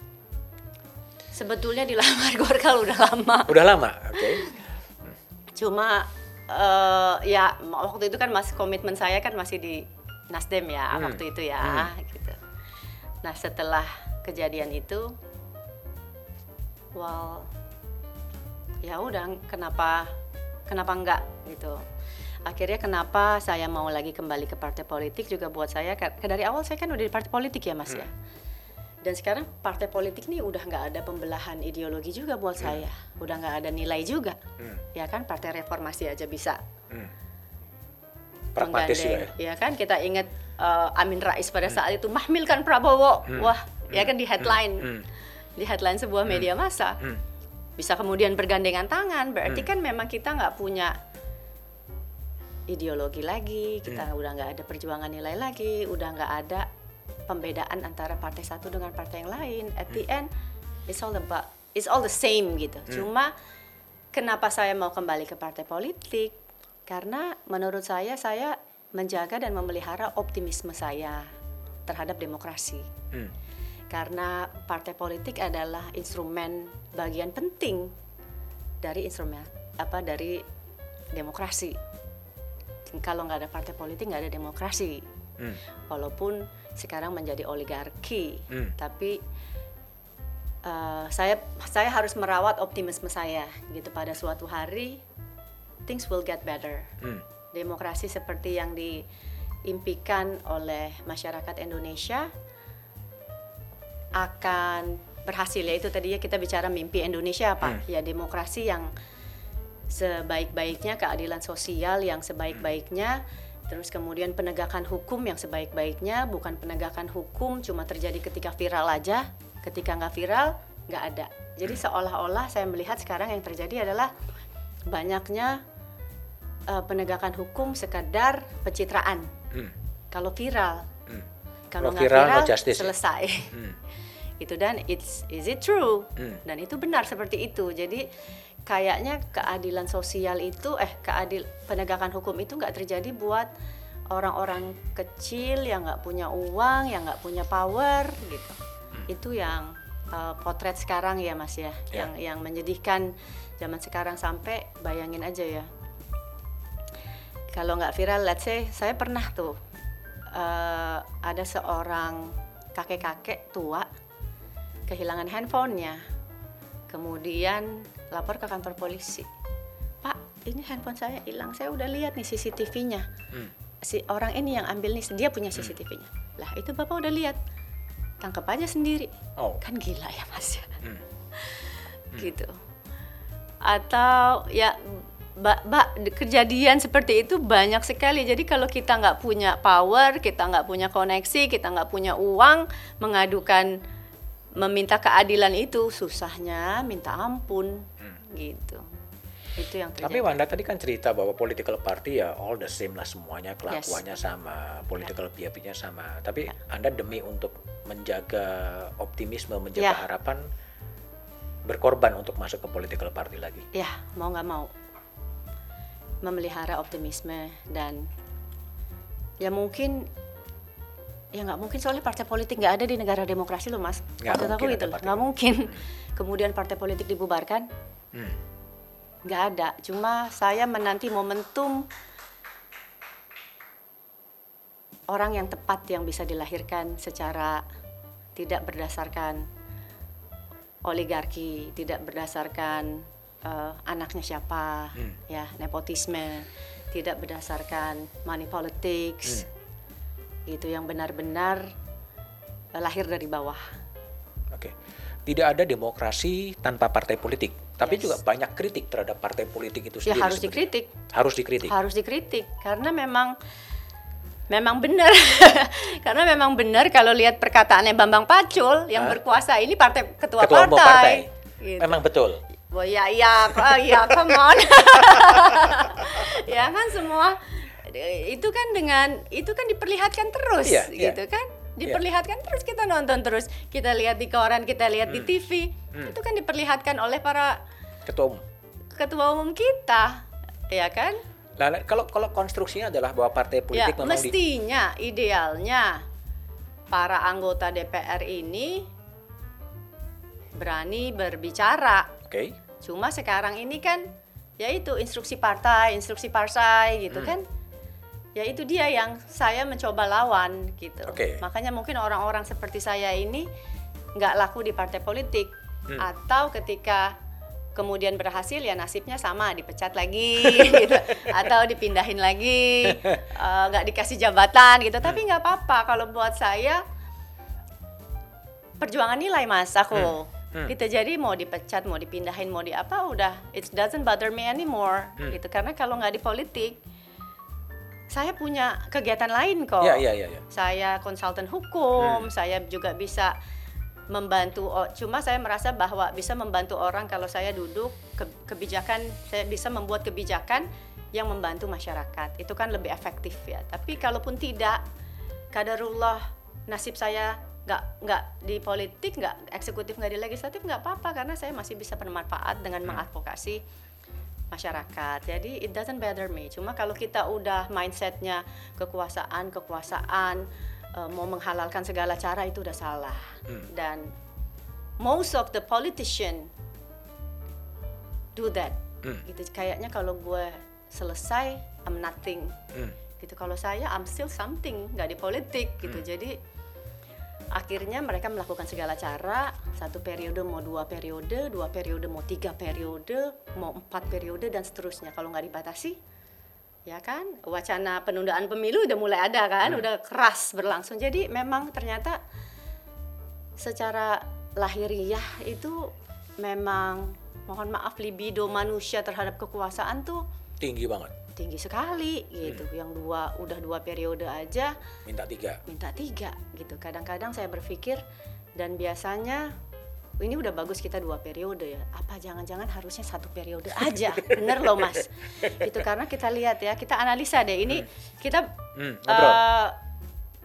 Sebetulnya dilamar Golkar udah lama. Udah lama, oke. Cuma eh, ya waktu itu kan masih komitmen saya kan masih di Nasdem ya Hmm. waktu itu ya Hmm. gitu. Nah, setelah kejadian itu well ya udah kenapa kenapa enggak gitu. Akhirnya kenapa saya mau lagi kembali ke partai politik juga buat saya ka- dari awal saya kan udah di partai politik ya Mas ya. Dan sekarang partai politik nih udah nggak ada pembelahan ideologi juga buat saya, udah nggak ada nilai juga, Hmm. ya kan partai reformasi aja bisa. Hmm. Pragmatis ya. ya kan kita ingat eh, Amin Rais pada saat itu mahmilkan Prabowo, wah ya kan di headline, Hmm. di headline sebuah media massa, Hmm. bisa kemudian bergandengan tangan, berarti Hmm. kan memang kita nggak punya ideologi lagi, kita Hmm. udah nggak ada perjuangan nilai lagi, udah nggak ada pembedaan antara partai satu dengan partai yang lain. At the Hmm. end, it's all about, it's all the same gitu. Cuma kenapa saya mau kembali ke partai politik? Karena menurut saya saya menjaga dan memelihara optimisme saya terhadap demokrasi. Hmm. Karena partai politik adalah instrumen bagian penting dari instrumen apa dari demokrasi. Kalau nggak ada partai politik nggak ada demokrasi. Hmm. Walaupun sekarang menjadi oligarki, Hmm. tapi eh, saya saya harus merawat optimisme saya gitu pada suatu hari things will get better. Hmm. Demokrasi seperti yang diimpikan oleh masyarakat Indonesia akan berhasil ya itu tadinya kita bicara mimpi Indonesia apa Hmm. ya demokrasi yang sebaik-baiknya keadilan sosial yang sebaik-baiknya terus kemudian penegakan hukum yang sebaik-baiknya bukan penegakan hukum cuma terjadi ketika viral aja ketika nggak viral nggak ada jadi seolah-olah saya melihat sekarang yang terjadi adalah banyaknya eh, penegakan hukum sekadar pencitraan Hmm. kalau viral Hmm. kalau nggak viral, viral, no justice ya? selesai Hmm. itu dan it's is it true Hmm. dan itu benar seperti itu jadi kayaknya keadilan sosial itu eh keadil penegakan hukum itu nggak terjadi buat orang-orang kecil yang nggak punya uang yang nggak punya power gitu. Itu yang uh, potret sekarang ya mas ya. Ya. yang yang menyedihkan zaman sekarang sampai bayangin aja ya. Kalau nggak viral, let's say saya pernah tuh eh, ada seorang kakek-kakek tua kehilangan handphonenya, kemudian lapor ke kantor polisi. Pak, ini handphone saya hilang, saya udah lihat nih CCTV-nya. Hmm. Si orang ini yang ambil nih, dia punya CCTV-nya. Lah itu bapak udah lihat, tangkap aja sendiri. Oh. Kan gila ya mas ya. Hmm. Gitu. Atau ya Mbak, Mbak, kejadian seperti itu banyak sekali. Jadi kalau kita nggak punya power, kita nggak punya koneksi, kita nggak punya uang, mengadukan, meminta keadilan itu susahnya minta ampun, gitu. Itu yang Tapi terjadi. Wanda tadi kan cerita bahwa political party ya all the same lah semuanya kelakuannya sama, political behavior-nya sama. Tapi Anda demi untuk menjaga optimisme, menjaga Ya. harapan berkorban untuk masuk ke political party lagi. Ya mau nggak mau memelihara optimisme dan ya mungkin ya nggak mungkin soalnya partai politik nggak ada di negara demokrasi loh mas. Nggak Maksud aku mungkin gitu loh, nggak mungkin. Kemudian partai politik dibubarkan Hmm. nggak ada. Cuma saya menanti momentum orang yang tepat yang bisa dilahirkan secara tidak berdasarkan oligarki, tidak berdasarkan eh, anaknya siapa, Hmm. ya nepotisme, tidak berdasarkan money politics, itu yang benar-benar eh, lahir dari bawah. Oke. Tidak ada demokrasi tanpa partai politik, tapi Yes. juga banyak kritik terhadap partai politik itu Ya sendiri. harus sebenarnya. dikritik. Harus dikritik. harus dikritik karena memang memang benar karena memang benar kalau lihat perkataannya Bambang Pacul yang Hah? berkuasa ini partai ketua, Ketua partai, partai. Gitu. Memang betul. Wah, ya ya oh, ya come on ya kan semua itu kan dengan itu kan diperlihatkan terus Iya, iya. gitu kan diperlihatkan terus kita nonton terus kita lihat di koran kita lihat Hmm. di TV itu kan diperlihatkan oleh para Ketua umum. ketua umum kita ya kan Nah, kalau kalau konstruksinya adalah bahwa partai politik ya, memang di- mestinya idealnya para anggota DPR ini berani berbicara. Oke. Cuma sekarang ini kan yaitu instruksi partai, instruksi partai gitu Hmm. kan. Ya itu dia yang saya mencoba lawan gitu. Oke. Makanya mungkin orang-orang seperti saya ini nggak laku di partai politik Hmm. atau ketika kemudian berhasil ya nasibnya sama dipecat lagi gitu atau dipindahin lagi eh, nggak dikasih jabatan gitu tapi nggak apa-apa kalau buat saya perjuangan nilai mas aku Hmm. gitu jadi mau dipecat mau dipindahin mau di apa udah it doesn't bother me anymore Hmm. gitu karena kalau nggak di politik saya punya kegiatan lain kok Iya, iya, iya, iya. saya konsultan hukum, Hmm. saya juga bisa membantu cuma saya merasa bahwa bisa membantu orang kalau saya duduk ke- kebijakan saya bisa membuat kebijakan yang membantu masyarakat. Itu kan lebih efektif ya. Tapi kalaupun tidak kadarullah nasib saya nggak nggak di politik, nggak eksekutif, nggak di legislatif nggak apa-apa karena saya masih bisa bermanfaat dengan mengadvokasi masyarakat. Jadi it doesn't bother me. Cuma kalau kita udah mindsetnya kekuasaan, kekuasaan eh, mau menghalalkan segala cara itu udah salah. Hmm. Dan most of the politician do that. Hmm. Gitu kayaknya kalau gue selesai I'm nothing. Hmm. Gitu kalau saya I'm still something, nggak di politik gitu. Hmm. Jadi akhirnya mereka melakukan segala cara. Satu periode mau dua periode dua periode mau tiga periode mau empat periode dan seterusnya. Kalau nggak dibatasi ya kan? Wacana penundaan pemilu udah mulai ada kan? Hmm. udah keras berlangsung. Jadi memang ternyata secara lahiriah itu memang mohon maaf libido manusia terhadap kekuasaan tuh Tinggi banget. Tinggi sekali gitu yang dua udah dua periode aja Minta tiga. minta tiga gitu. Kadang-kadang saya berpikir dan biasanya ini udah bagus kita dua periode ya. Apa jangan-jangan harusnya satu periode aja? Bener loh mas. Gitu karena kita lihat ya, kita analisa deh. Ini kita Hmm, ngobrol. eh,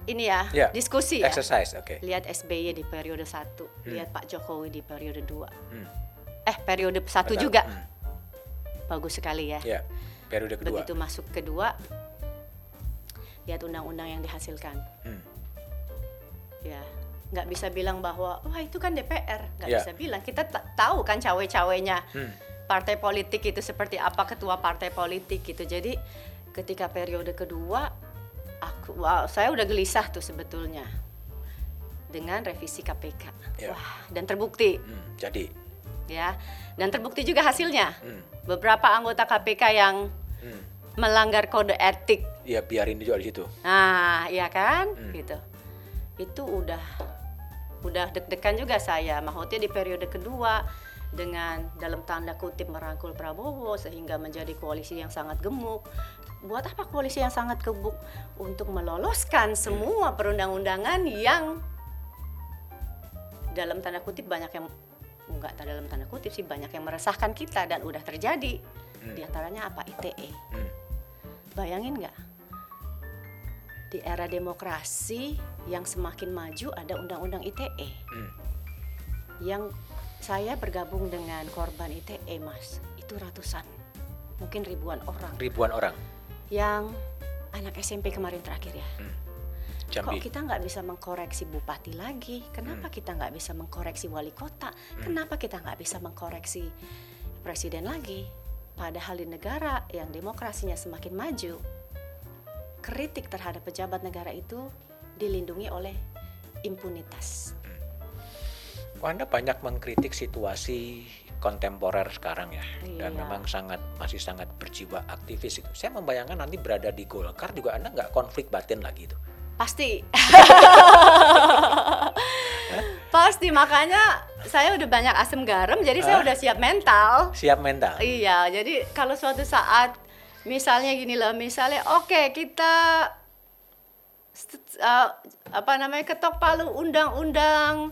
ini ya, Ya, diskusi ya. Oke. Lihat SBY di periode satu, Hmm. lihat Pak Jokowi di periode dua. Hmm. Eh periode satu Betul. juga Hmm. bagus sekali ya. Ya, periode kedua. Begitu masuk kedua, lihat undang-undang yang dihasilkan. Hmm. ya nggak bisa bilang bahwa wah itu kan DPR nggak Ya. bisa bilang kita ta- tahu kan cawe-cawenya Hmm. partai politik itu seperti apa ketua partai politik gitu jadi ketika periode kedua aku wow saya udah gelisah tuh sebetulnya dengan revisi KPK Ya. wah dan terbukti Hmm, jadi. ya dan terbukti juga hasilnya Hmm, beberapa anggota KPK yang hmm. melanggar kode etik. Ya biarin juga di situ. nah iya kan? Hmm. gitu. Itu udah udah deg-degan juga saya. Maksudnya di periode kedua dengan dalam tanda kutip merangkul Prabowo sehingga menjadi koalisi yang sangat gemuk. Buat apa koalisi yang sangat gemuk? Untuk meloloskan semua perundang-undangan yang dalam tanda kutip banyak yang enggak dalam tanda kutip sih banyak yang meresahkan kita dan udah terjadi Hmm. di antaranya apa ITE Hmm. Bayangin nggak? Di era demokrasi yang semakin maju ada undang-undang ITE Hmm. yang saya bergabung dengan korban ITE, Mas. Itu ratusan, mungkin ribuan orang Ribuan orang. yang anak SMP kemarin terakhir ya. Jambi. Kok kita nggak bisa mengkoreksi bupati lagi? Kenapa kita nggak bisa mengkoreksi wali kota? Kenapa kita nggak bisa mengkoreksi presiden lagi? Padahal di negara yang demokrasinya semakin maju, kritik terhadap pejabat negara itu dilindungi oleh impunitas. Anda banyak mengkritik situasi kontemporer sekarang ya, dan Iya. memang sangat masih sangat berjiwa aktivis itu. Saya membayangkan nanti berada di Golkar juga Anda nggak konflik batin lagi itu. Pasti. Pasti makanya saya udah banyak asam garam jadi saya Hah? udah siap mental. Siap mental. Iya, jadi kalau suatu saat misalnya gini loh, misalnya oke kita st- uh, apa namanya ketok palu undang-undang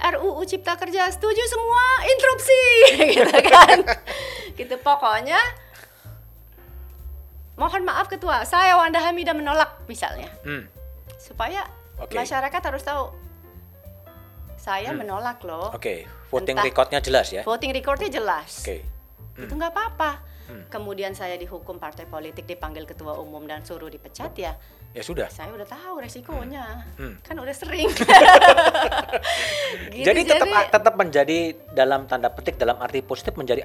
RUU Cipta Kerja setuju semua interupsi gitu kan. gitu pokoknya mohon maaf ketua, saya Wanda Hamida menolak misalnya Hmm. Supaya Oke. masyarakat harus tahu saya menolak loh. Oke, voting Entah- recordnya jelas ya. Voting recordnya jelas Oke. itu nggak apa-apa. Hmm. Kemudian saya dihukum partai politik dipanggil ketua umum dan suruh dipecat ya, Ya sudah. saya udah tahu resikonya, Hmm. kan udah sering. Gitu, jadi tetap tetap menjadi dalam tanda petik dalam arti positif menjadi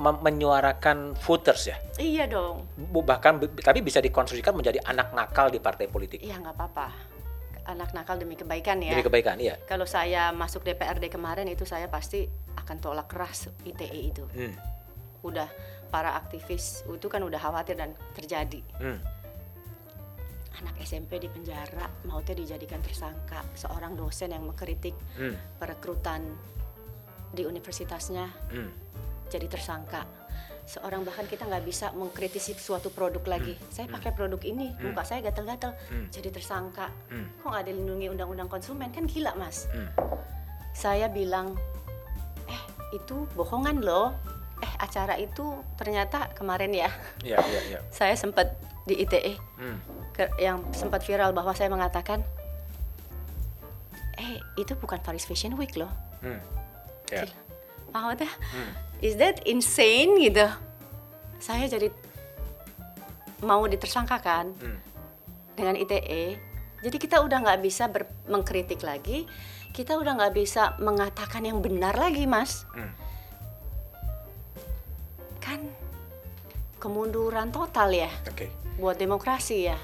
menyuarakan voters ya. iya dong, Bahkan tapi bisa dikonstruksikan menjadi anak nakal di partai politik. iya nggak apa-apa. Anak nakal demi kebaikan ya. Demi kebaikan, iya. Kalau saya masuk DPRD kemarin itu saya pasti akan tolak keras ITE itu. Hmm. Udah para aktivis itu kan udah khawatir dan terjadi. Hmm. Anak SMP di penjara mautnya dijadikan tersangka seorang dosen yang mengkritik Hmm. perekrutan di universitasnya Hmm. Jadi tersangka seorang bahkan kita nggak bisa mengkritisi suatu produk lagi saya pakai produk ini muka saya gatal-gatal Hmm. jadi tersangka Hmm. kok nggak dilindungi undang-undang konsumen kan gila mas Hmm. saya bilang eh itu bohongan loh eh acara itu ternyata kemarin ya Iya, iya, iya. saya sempat di ITE Hmm. ke- yang sempat viral bahwa saya mengatakan eh itu bukan Paris Fashion Week loh Hmm. Ya. Gila. maksudnya Hmm. Is that insane gitu saya jadi mau ditersangkakan Hmm. dengan ITE jadi kita udah nggak bisa ber- mengkritik lagi kita udah nggak bisa mengatakan yang benar lagi mas Hmm. kan kemunduran total ya Oke. buat demokrasi ya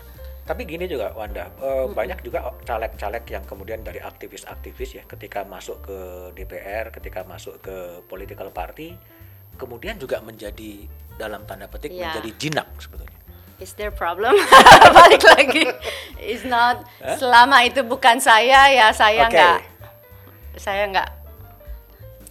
Tapi gini juga Wanda, eh, banyak juga caleg-caleg yang kemudian dari aktivis-aktivis ya ketika masuk ke DPR, ketika masuk ke political party, kemudian juga menjadi dalam tanda petik Iya. menjadi jinak sebetulnya. is there problem balik lagi is not selama itu bukan saya ya saya Oke. nggak saya nggak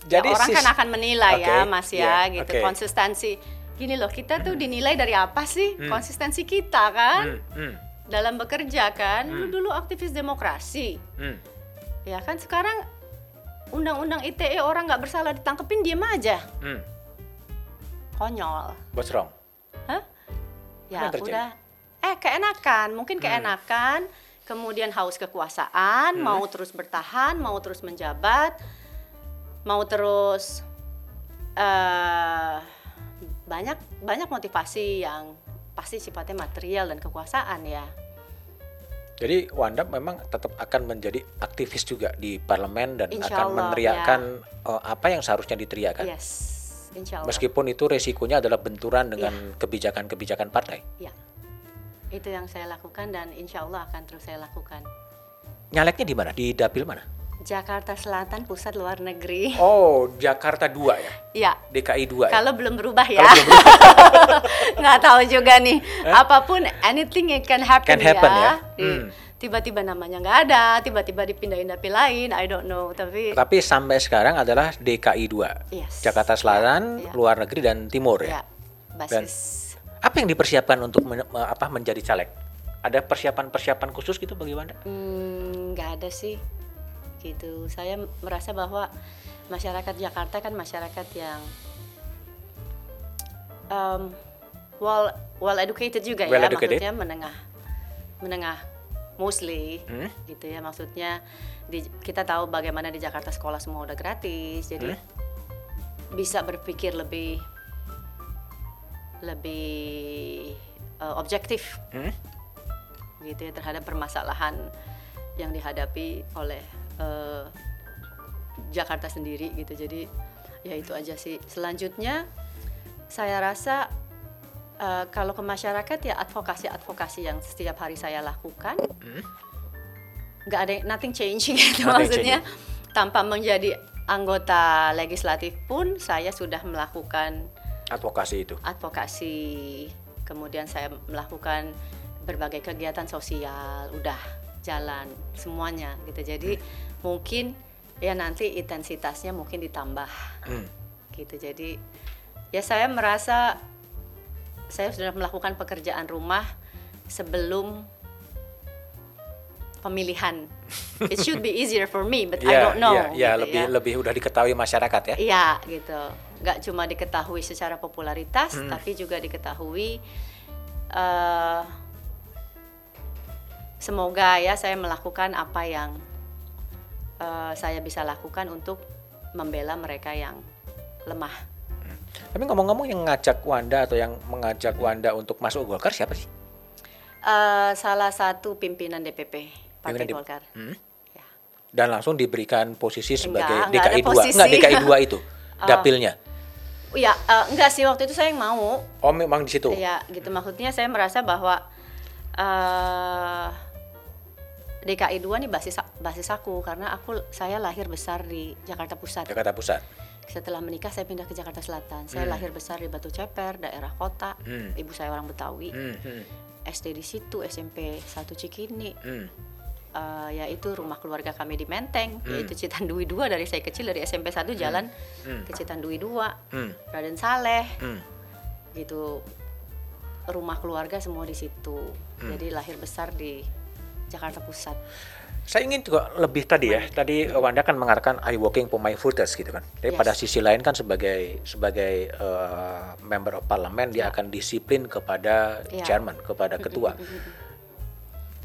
ya, Jadi orang sis- kan akan menilai ya Oke, mas ya gitu oke. konsistensi gini loh kita tuh dinilai dari apa sih Hmm. konsistensi kita kan Hmm, hmm, dalam bekerja kan Hmm. lu dulu aktivis demokrasi hmm. ya kan sekarang undang-undang ITE orang nggak bersalah ditangkepin diem aja hmm. konyol What's wrong? Hah? Ya udah. Eh keenakan, mungkin keenakan. Kemudian haus kekuasaan, mau terus bertahan, mau terus menjabat, mau terus eh banyak banyak motivasi yang pasti sifatnya material dan kekuasaan ya. Jadi Wanda memang tetap akan menjadi aktivis juga di parlemen dan Insya akan Allah, meneriakkan eh, apa yang seharusnya diteriakan. Yes, insya Allah. Meskipun itu resikonya adalah benturan dengan kebijakan-kebijakan partai. Ya. itu yang saya lakukan dan insya Allah akan terus saya lakukan. Nyaleknya di mana? Di dapil mana? Jakarta Selatan, pusat luar negeri. Oh, Jakarta 2 ya? Ya, DKI 2 ya? kalau belum berubah ya. Belum Nggak tahu juga nih. Apa pun, anything it can happen, Can happen ya? Di- Hmm. Tiba-tiba namanya nggak ada, tiba-tiba dipindahin dapil lain, I don't know. Tapi Tapi sampai sekarang adalah DKI 2. Yes. Jakarta Selatan, Ya, ya. luar negeri dan timur ya. ya, basis. Apa yang dipersiapkan untuk men- me- apa menjadi caleg? Ada persiapan-persiapan khusus gitu bagi Wanda? Hmm, nggak ada sih gitu saya merasa bahwa masyarakat Jakarta kan masyarakat yang um, well well educated juga Well ya educated. maksudnya menengah menengah mostly Hmm? gitu ya maksudnya di, kita tahu bagaimana di Jakarta sekolah semua udah gratis jadi Hmm? bisa berpikir lebih lebih uh, objektif Hmm? gitu ya terhadap permasalahan yang dihadapi oleh eh, Jakarta sendiri gitu. Jadi ya itu aja sih. Selanjutnya saya rasa eh, kalau ke masyarakat ya advokasi advokasi yang setiap hari saya lakukan. Nggak ada nothing changing gitu Hmm? Nothing maksudnya. tanpa menjadi anggota legislatif pun saya sudah melakukan Advokasi itu. advokasi. Kemudian saya melakukan berbagai kegiatan sosial. Udah jalan semuanya gitu. Jadi mungkin ya nanti intensitasnya mungkin ditambah Hmm. gitu jadi ya saya merasa saya sudah melakukan pekerjaan rumah sebelum pemilihan it should be easier for me but I Iya, don't know iya, iya, gitu lebih ya. lebih udah diketahui masyarakat ya. Iya gitu, nggak cuma diketahui secara popularitas, Hmm. tapi juga diketahui. eh semoga ya saya melakukan apa yang eh, saya bisa lakukan untuk membela mereka yang lemah. Tapi ngomong-ngomong yang ngajak Wanda atau yang mengajak Wanda untuk masuk Golkar siapa sih? Eh, salah satu pimpinan DPP Partai Pimpinan D- Golkar. Hmm? Ya. Dan langsung diberikan posisi sebagai Enggak, DKI 2. posisi. Enggak DKI 2 itu. Dapilnya. Ya, eh, enggak sih waktu itu saya yang mau. Oh, memang di situ. Iya, gitu maksudnya saya merasa bahwa eh DKI 2 nih basis basis aku karena aku saya lahir besar di Jakarta Pusat. Jakarta Pusat. Setelah menikah saya pindah ke Jakarta Selatan. Saya lahir besar di Batu Ceper, daerah kota. Hmm. Ibu saya orang Betawi. Hmm, hmm, SD di situ, SMP 1 Cikini. hmm. Eh, yaitu rumah keluarga kami di Menteng, yaitu Citandui 2 dari saya kecil dari SMP 1 jalan Hmm. ke Citandui 2. Hmm. Raden Saleh Hmm. gitu rumah keluarga semua di situ jadi lahir besar di Jakarta Pusat Saya ingin juga lebih tadi ya. Tadi Wanda kan mengatakan I working for my voters gitu kan. Tapi Yes. pada sisi lain kan sebagai sebagai eh, member of parliament dia akan disiplin kepada Ya. chairman, kepada ketua.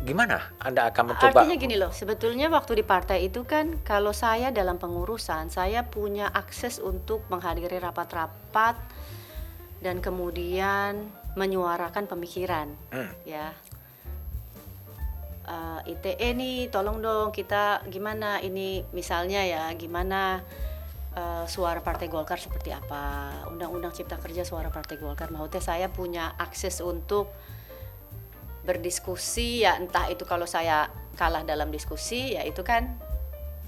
Gimana Anda akan mencoba artinya gini loh sebetulnya waktu di partai itu kan kalau saya dalam pengurusan saya punya akses untuk menghadiri rapat-rapat dan kemudian menyuarakan pemikiran Hmm. ya Eh, ITE nih tolong dong kita gimana ini misalnya ya gimana eh, suara Partai Golkar seperti apa? Undang-Undang Cipta Kerja suara Partai Golkar. Maksudnya saya punya akses untuk berdiskusi ya entah itu kalau saya kalah dalam diskusi ya itu kan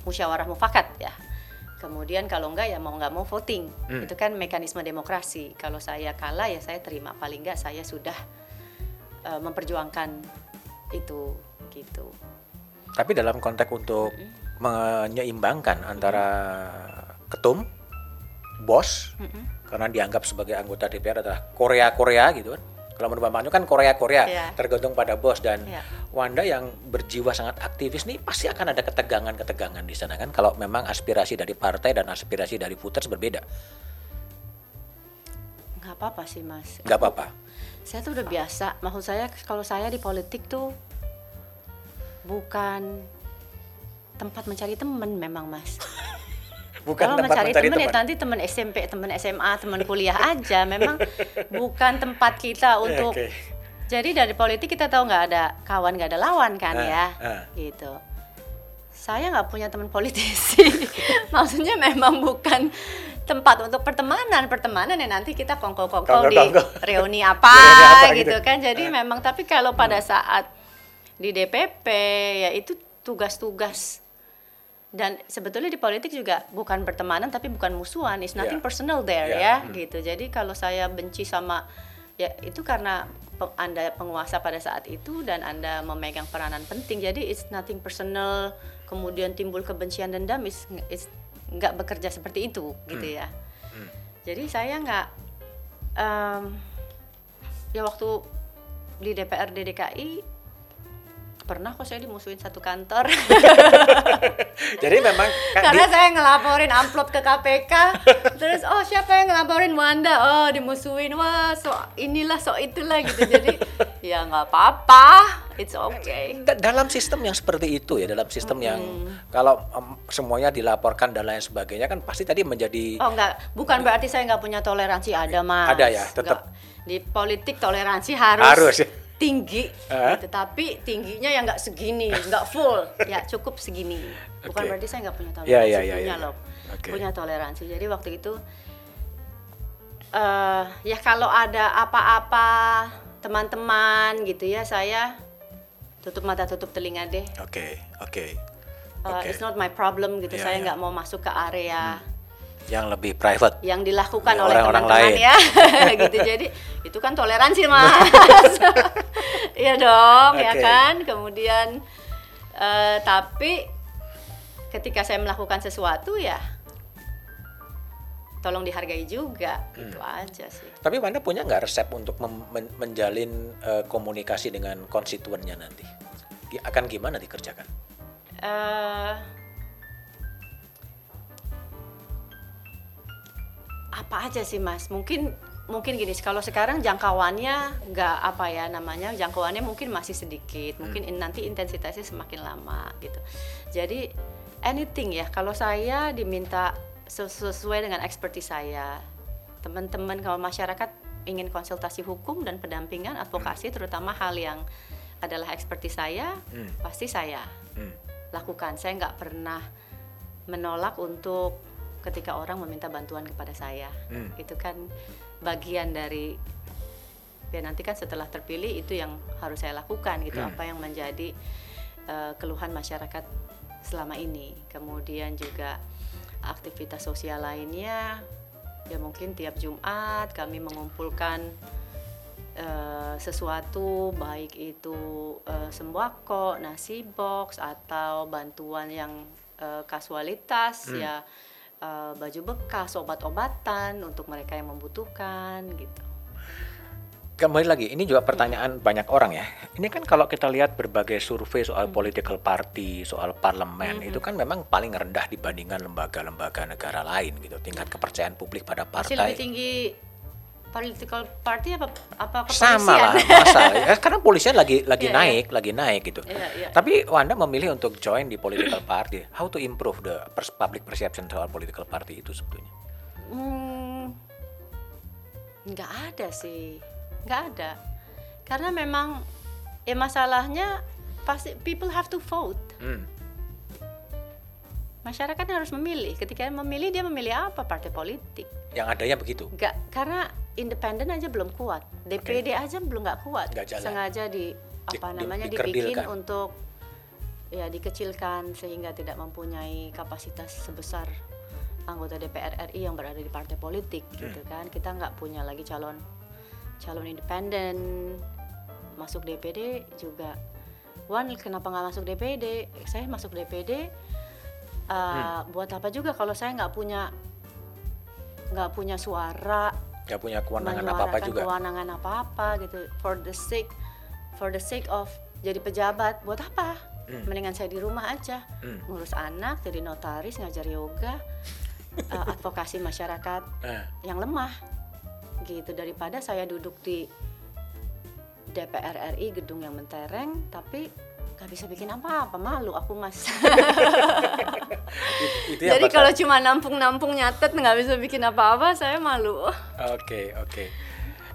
musyawarah mufakat ya. Kemudian kalau enggak ya mau nggak mau voting. Hmm. itu kan mekanisme demokrasi. Kalau saya kalah ya saya terima. Paling enggak saya sudah eh, memperjuangkan itu gitu Tapi dalam konteks untuk menyeimbangkan antara ketum, bos, karena dianggap sebagai anggota DPR adalah Korea-Korea gitu kan. Kalau menurut Bang Manyu kan Korea-Korea Iya. tergantung pada bos dan Iya. Wanda yang berjiwa sangat aktivis nih pasti akan ada ketegangan-ketegangan di sana kan kalau memang aspirasi dari partai dan aspirasi dari voters berbeda. nggak apa-apa sih mas Nggak apa-apa. saya tuh udah biasa maksud saya kalau saya di politik tuh bukan tempat mencari teman memang mas. Bukan kalau tempat mencari, mencari teman ya nanti teman SMP teman SMA teman kuliah aja. Memang bukan tempat kita untuk Oke. jadi dari politik kita tahu nggak ada kawan nggak ada lawan kan Ah, ya? ah. gitu. Saya nggak punya teman politisi. Maksudnya memang bukan tempat untuk pertemanan. Pertemanan ya nanti kita kongko-kongko. di reuni apa, Reuni apa gitu gitu. kan. Jadi memang tapi kalau pada saat di DPP ya itu tugas-tugas. Dan sebetulnya di politik juga bukan pertemanan tapi bukan musuhan. It's nothing Yeah. personal there Yeah. ya gitu. Jadi kalau saya benci sama ya itu karena anda penguasa pada saat itu dan anda memegang peranan penting. Jadi it's nothing personal kemudian timbul kebencian dendam is is nggak bekerja seperti itu gitu ya. Jadi saya nggak em, ya waktu di DPRD DKI pernah kok saya dimusuhin satu kantor. Jadi memang kan karena di- saya ngelaporin amplop ke KPK terus oh siapa yang ngelaporin Wanda? Oh dimusuhin. Wah so inilah so itulah gitu. Jadi ya nggak apa-apa. It's okay. Da- dalam sistem yang seperti itu ya, dalam sistem yang kalau em, semuanya dilaporkan dan lain sebagainya kan pasti tadi menjadi oh enggak bukan berarti saya nggak punya toleransi. Ada mas Ada ya, tetap. Nggak. di politik toleransi harus, Harus. ya. Tinggi Hah? tetapi tingginya yang nggak segini nggak full ya cukup segini bukan Oke. berarti saya nggak punya Ya, toleransi ya, ya, punya ya, ya. loh Oke. punya toleransi jadi waktu itu eh ya kalau ada apa-apa teman-teman gitu ya saya tutup mata tutup telinga deh Oke, oke. Uh, Oke. it's not my problem gitu Iya, saya iya. nggak mau masuk ke area Yang lebih private. yang dilakukan Ya, oleh orang-orang lain. ya gitu jadi itu kan toleransi mas Iya dong ya Oke. kan kemudian eh, tapi ketika saya melakukan sesuatu ya tolong dihargai juga gitu Hmm. aja sih Tapi Wanda punya nggak resep untuk men- menjalin eh, komunikasi dengan konstituennya nanti? Akan gimana dikerjakan? eh apa aja sih mas mungkin mungkin gini kalau sekarang jangkauannya nggak apa ya namanya jangkauannya mungkin masih sedikit mungkin in- nanti intensitasnya semakin lama gitu jadi anything ya kalau saya diminta ses- sesuai dengan expertise saya teman-teman kalau masyarakat ingin konsultasi hukum dan pendampingan advokasi terutama hal yang adalah expertise saya Hmm. pasti saya Hmm. lakukan. lakukan. Saya nggak pernah menolak untuk ketika orang meminta bantuan kepada saya. Hmm. Itu kan bagian dari ya nanti kan setelah terpilih itu yang harus saya lakukan gitu Hmm. apa yang menjadi eh, keluhan masyarakat selama ini. Kemudian juga aktivitas sosial lainnya ya mungkin tiap Jumat kami mengumpulkan eh, sesuatu baik itu eh, sembako, nasi box atau bantuan yang eh, kasualitas Hmm. ya eh, baju bekas, obat-obatan untuk mereka yang membutuhkan gitu. Kembali lagi, ini juga pertanyaan banyak orang ya. Ini kan kalau kita lihat berbagai survei soal political party, soal parlemen, itu kan memang paling rendah dibandingkan lembaga-lembaga negara lain gitu. Tingkat kepercayaan publik pada Masih lebih partai tinggi political party apa apa sama lah, kepolisian? masa ya karena polisian lagi lagi Iya, iya. naik, lagi naik gitu. Iya, iya. Tapi Wanda memilih untuk join di political party. How to improve the pers- public perception soal political party itu sebetulnya? Hmm, nggak ada sih, nggak ada. Karena memang ya masalahnya pasti people have to vote. Hmm. Masyarakat harus memilih. Ketika memilih dia memilih apa partai politik. Yang adanya begitu. Nggak karena independen aja belum kuat. DPD aja belum nggak kuat. Nggak jalan. Sengaja di apa Di- di- namanya dikerdilkan. dibikin untuk ya dikecilkan sehingga tidak mempunyai kapasitas sebesar anggota DPR RI yang berada di partai politik gitu kan kita nggak punya lagi calon calon independen masuk DPD juga Wan kenapa nggak masuk DPD saya masuk DPD uh, buat apa juga kalau saya nggak punya nggak punya suara. Gak punya kewenangan apa-apa menyuarakan juga. kewenangan apa-apa gitu. For the sake for the sake of jadi pejabat buat apa? Hmm. mendingan saya di rumah aja. Hmm. ngurus anak jadi notaris ngajar yoga uh, advokasi masyarakat Nah, yang lemah. Gitu daripada saya duduk di DPR RI gedung yang mentereng tapi nggak bisa bikin apa-apa malu aku mas itu jadi bakal- kalau cuma nampung-nampung nyatet nggak bisa bikin apa-apa saya malu Oke, oke.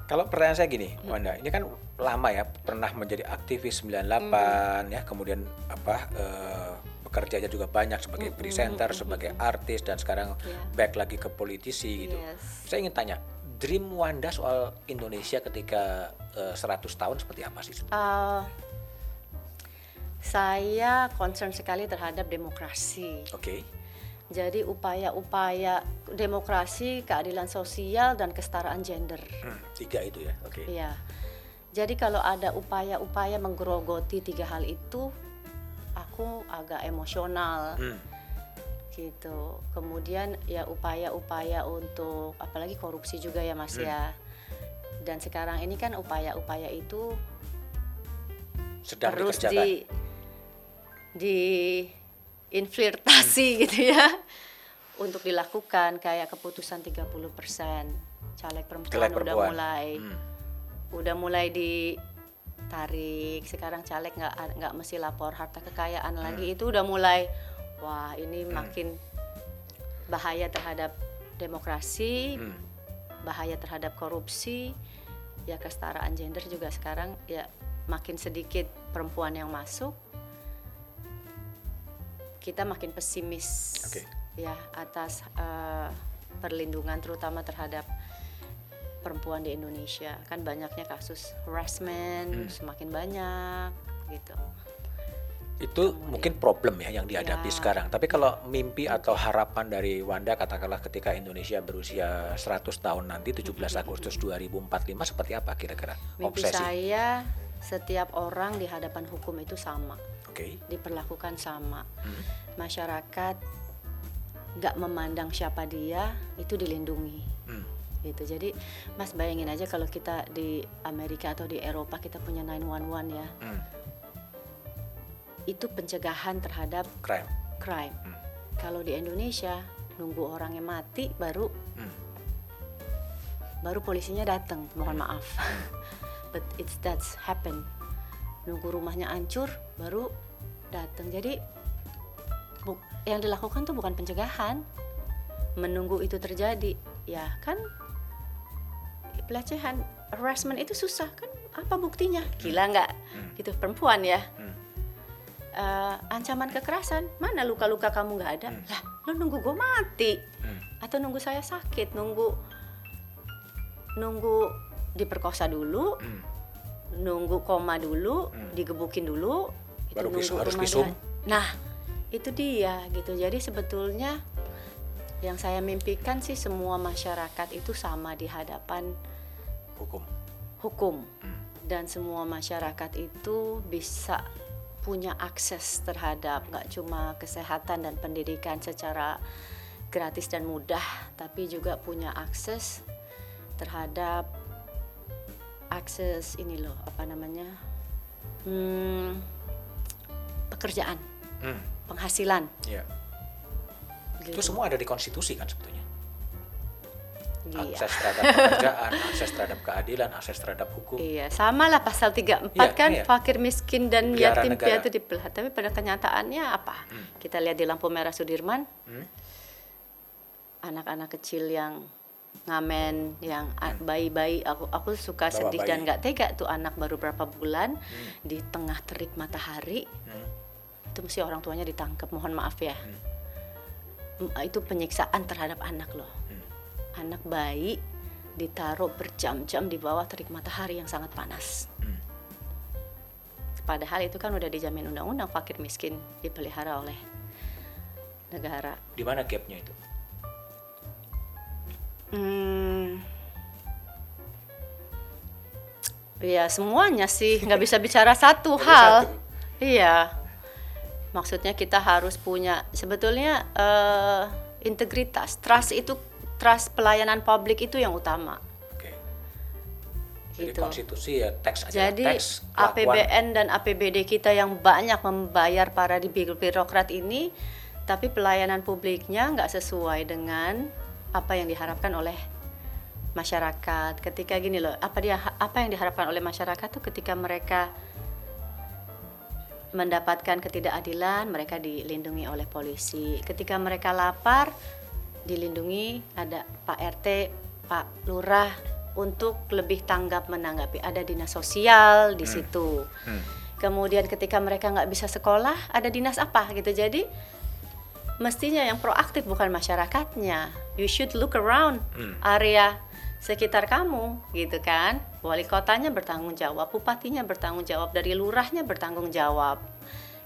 Kalau pertanyaan saya gini, Wanda, ini kan lama ya pernah menjadi aktivis 98 ya, kemudian apa eh, bekerja kerjanya juga banyak sebagai presenter, sebagai artis dan sekarang Iya. back lagi ke politisi gitu. Yes. Saya ingin tanya, dream Wanda soal Indonesia ketika eh, 100 tahun seperti apa sih? Uh, saya concern sekali terhadap demokrasi. Oke. Jadi upaya-upaya demokrasi, keadilan sosial dan kesetaraan gender. Hmm, tiga itu ya. Oke. Iya. Jadi kalau ada upaya-upaya menggerogoti tiga hal itu, aku agak emosional Hmm, gitu. Kemudian ya upaya-upaya untuk apalagi korupsi juga ya Mas ya. Dan sekarang ini kan upaya-upaya itu sedang terus dikerjakan. di di infiltrasi gitu ya untuk dilakukan kayak keputusan 30% caleg perempuan, Caleg udah perempuan. mulai Hmm. udah mulai ditarik sekarang caleg nggak nggak mesti lapor harta kekayaan Hmm. lagi itu udah mulai wah ini makin bahaya terhadap demokrasi Hmm. bahaya terhadap korupsi ya kesetaraan gender juga sekarang ya makin sedikit perempuan yang masuk kita makin pesimis Oke. ya atas eh, perlindungan terutama terhadap perempuan di Indonesia kan banyaknya kasus harassment semakin banyak gitu Itu mungkin problem ya yang dihadapi Ya. sekarang. Tapi kalau mimpi atau harapan dari Wanda katakanlah ketika Indonesia berusia 100 tahun nanti 17 Agustus 2045 seperti apa kira-kira mimpi obsesi? saya setiap orang di hadapan hukum itu sama Oke. diperlakukan sama Hmm. masyarakat nggak memandang siapa dia itu dilindungi Hmm. gitu jadi mas bayangin aja kalau kita di Amerika atau di Eropa kita punya 911 ya Hmm. itu pencegahan terhadap Crime. crime Hmm. kalau di Indonesia nunggu orangnya mati baru Hmm. baru polisinya datang mohon maaf but it's that's happen nunggu rumahnya hancur baru datang. Jadi bu- yang dilakukan tuh bukan pencegahan. Menunggu itu terjadi ya kan? Pelecehan harassment itu susah kan? Apa buktinya? Gila nggak? Gitu perempuan ya. Hmm. Eh, ancaman kekerasan mana luka-luka kamu nggak ada? Lah lu nunggu gue mati. Hmm. atau nunggu saya sakit nunggu nunggu diperkosa dulu Hmm. nunggu koma dulu Hmm. digebukin dulu Baru harus visum. nah itu dia gitu jadi sebetulnya yang saya mimpikan sih semua masyarakat itu sama di hadapan Hukum. hukum Hmm. dan semua masyarakat itu bisa punya akses terhadap nggak cuma kesehatan dan pendidikan secara gratis dan mudah tapi juga punya akses terhadap akses ini loh apa namanya hmm, pekerjaan Hmm. penghasilan. Itu gitu. semua ada di konstitusi kan sebetulnya. Iya. Akses terhadap pekerjaan, akses terhadap keadilan, akses terhadap hukum. Iya, sama lah pasal 34 Iya, kan iya. fakir miskin dan Pelihara yatim negara. piatu dipelihara. Tapi pada kenyataannya apa? Kita lihat di lampu merah Sudirman, Hmm. anak-anak kecil yang ngamen, yang a- bayi-bayi, aku aku suka Hmm. Bawa sedih bayi. dan nggak tega tuh anak baru berapa bulan di tengah terik matahari, Hmm. Itu mesti orang tuanya ditangkap. Mohon maaf ya, Hmm. M- itu penyiksaan terhadap anak loh. Hmm. Anak bayi ditaruh berjam-jam di bawah terik matahari yang sangat panas. Hmm. Padahal itu kan udah dijamin undang-undang fakir miskin dipelihara oleh negara. Di mana gapnya itu? Hmm. Ya semuanya sih nggak bisa bicara satu hal. satu. Iya. Maksudnya kita harus punya sebetulnya eh, integritas, trust itu trust pelayanan publik itu yang utama. Jadi Gitu. konstitusi ya teks aja. Jadi teks. APBN dan APBD kita yang banyak membayar para di bir- birokrat ini, tapi pelayanan publiknya nggak sesuai dengan apa yang diharapkan oleh masyarakat. Ketika gini loh, apa dia apa yang diharapkan oleh masyarakat tuh ketika mereka mendapatkan ketidakadilan, mereka dilindungi oleh polisi. Ketika mereka lapar, dilindungi ada Pak RT, Pak Lurah untuk lebih tanggap menanggapi. Ada dinas sosial di situ. Hmm. kemudian ketika mereka nggak bisa sekolah ada dinas apa gitu jadi mestinya yang proaktif bukan masyarakatnya you should look around Hmm. area sekitar kamu gitu kan? Wali kotanya bertanggung jawab bupatinya bertanggung jawab dari lurahnya bertanggung jawab.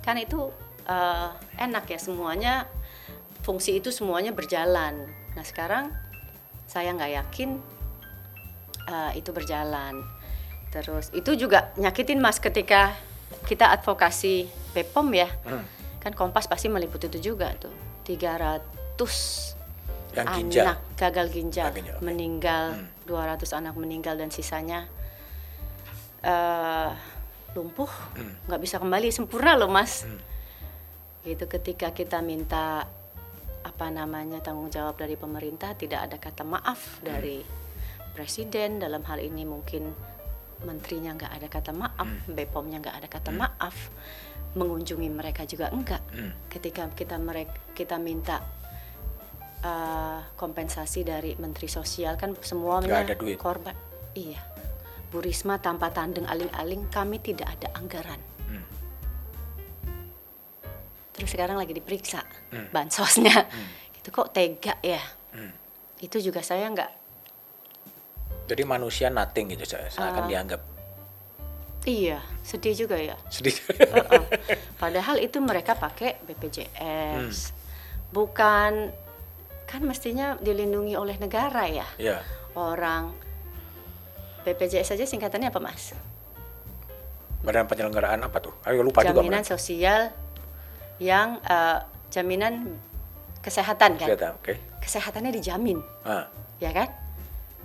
Kan itu eh, enak ya semuanya fungsi itu semuanya berjalan. Nah sekarang saya nggak yakin eh, itu berjalan. Terus itu juga nyakitin mas ketika kita advokasi Bepom ya. Hmm. kan Kompas pasti meliput itu juga tuh. 300 Yang ginjal. anak gagal ginjal, Ah, ginjal, meninggal Hmm. 200 anak meninggal dan sisanya eh lumpuh. Hmm. nggak bisa kembali sempurna loh mas. Gitu ketika kita minta apa namanya tanggung jawab dari pemerintah tidak ada kata maaf dari presiden. Dalam hal ini mungkin menterinya nggak ada kata maaf bepomnya nggak ada kata maaf. Mengunjungi mereka juga enggak. Hmm. ketika kita mereka kita minta uh, kompensasi dari menteri sosial kan Nggak ada duit. korban iya Bu Risma tanpa tandeng aling-aling kami tidak ada anggaran Hmm. terus sekarang lagi diperiksa Hmm. bansosnya itu kok tega ya Hmm. itu juga saya nggak Jadi manusia nothing gitu saya akan Ah. dianggap iya sedih juga ya sedih. Heeh. Padahal itu mereka pakai BPJS. Bukan kan mestinya dilindungi oleh negara ya. ya. Orang BPJS saja singkatannya apa, Mas? Badan penyelenggaraan apa tuh? Ayo lupa juga. jaminan sosial yang eh, jaminan kesehatan kan. Kelihatan, Oke. Kesehatannya dijamin, Ah. ya kan?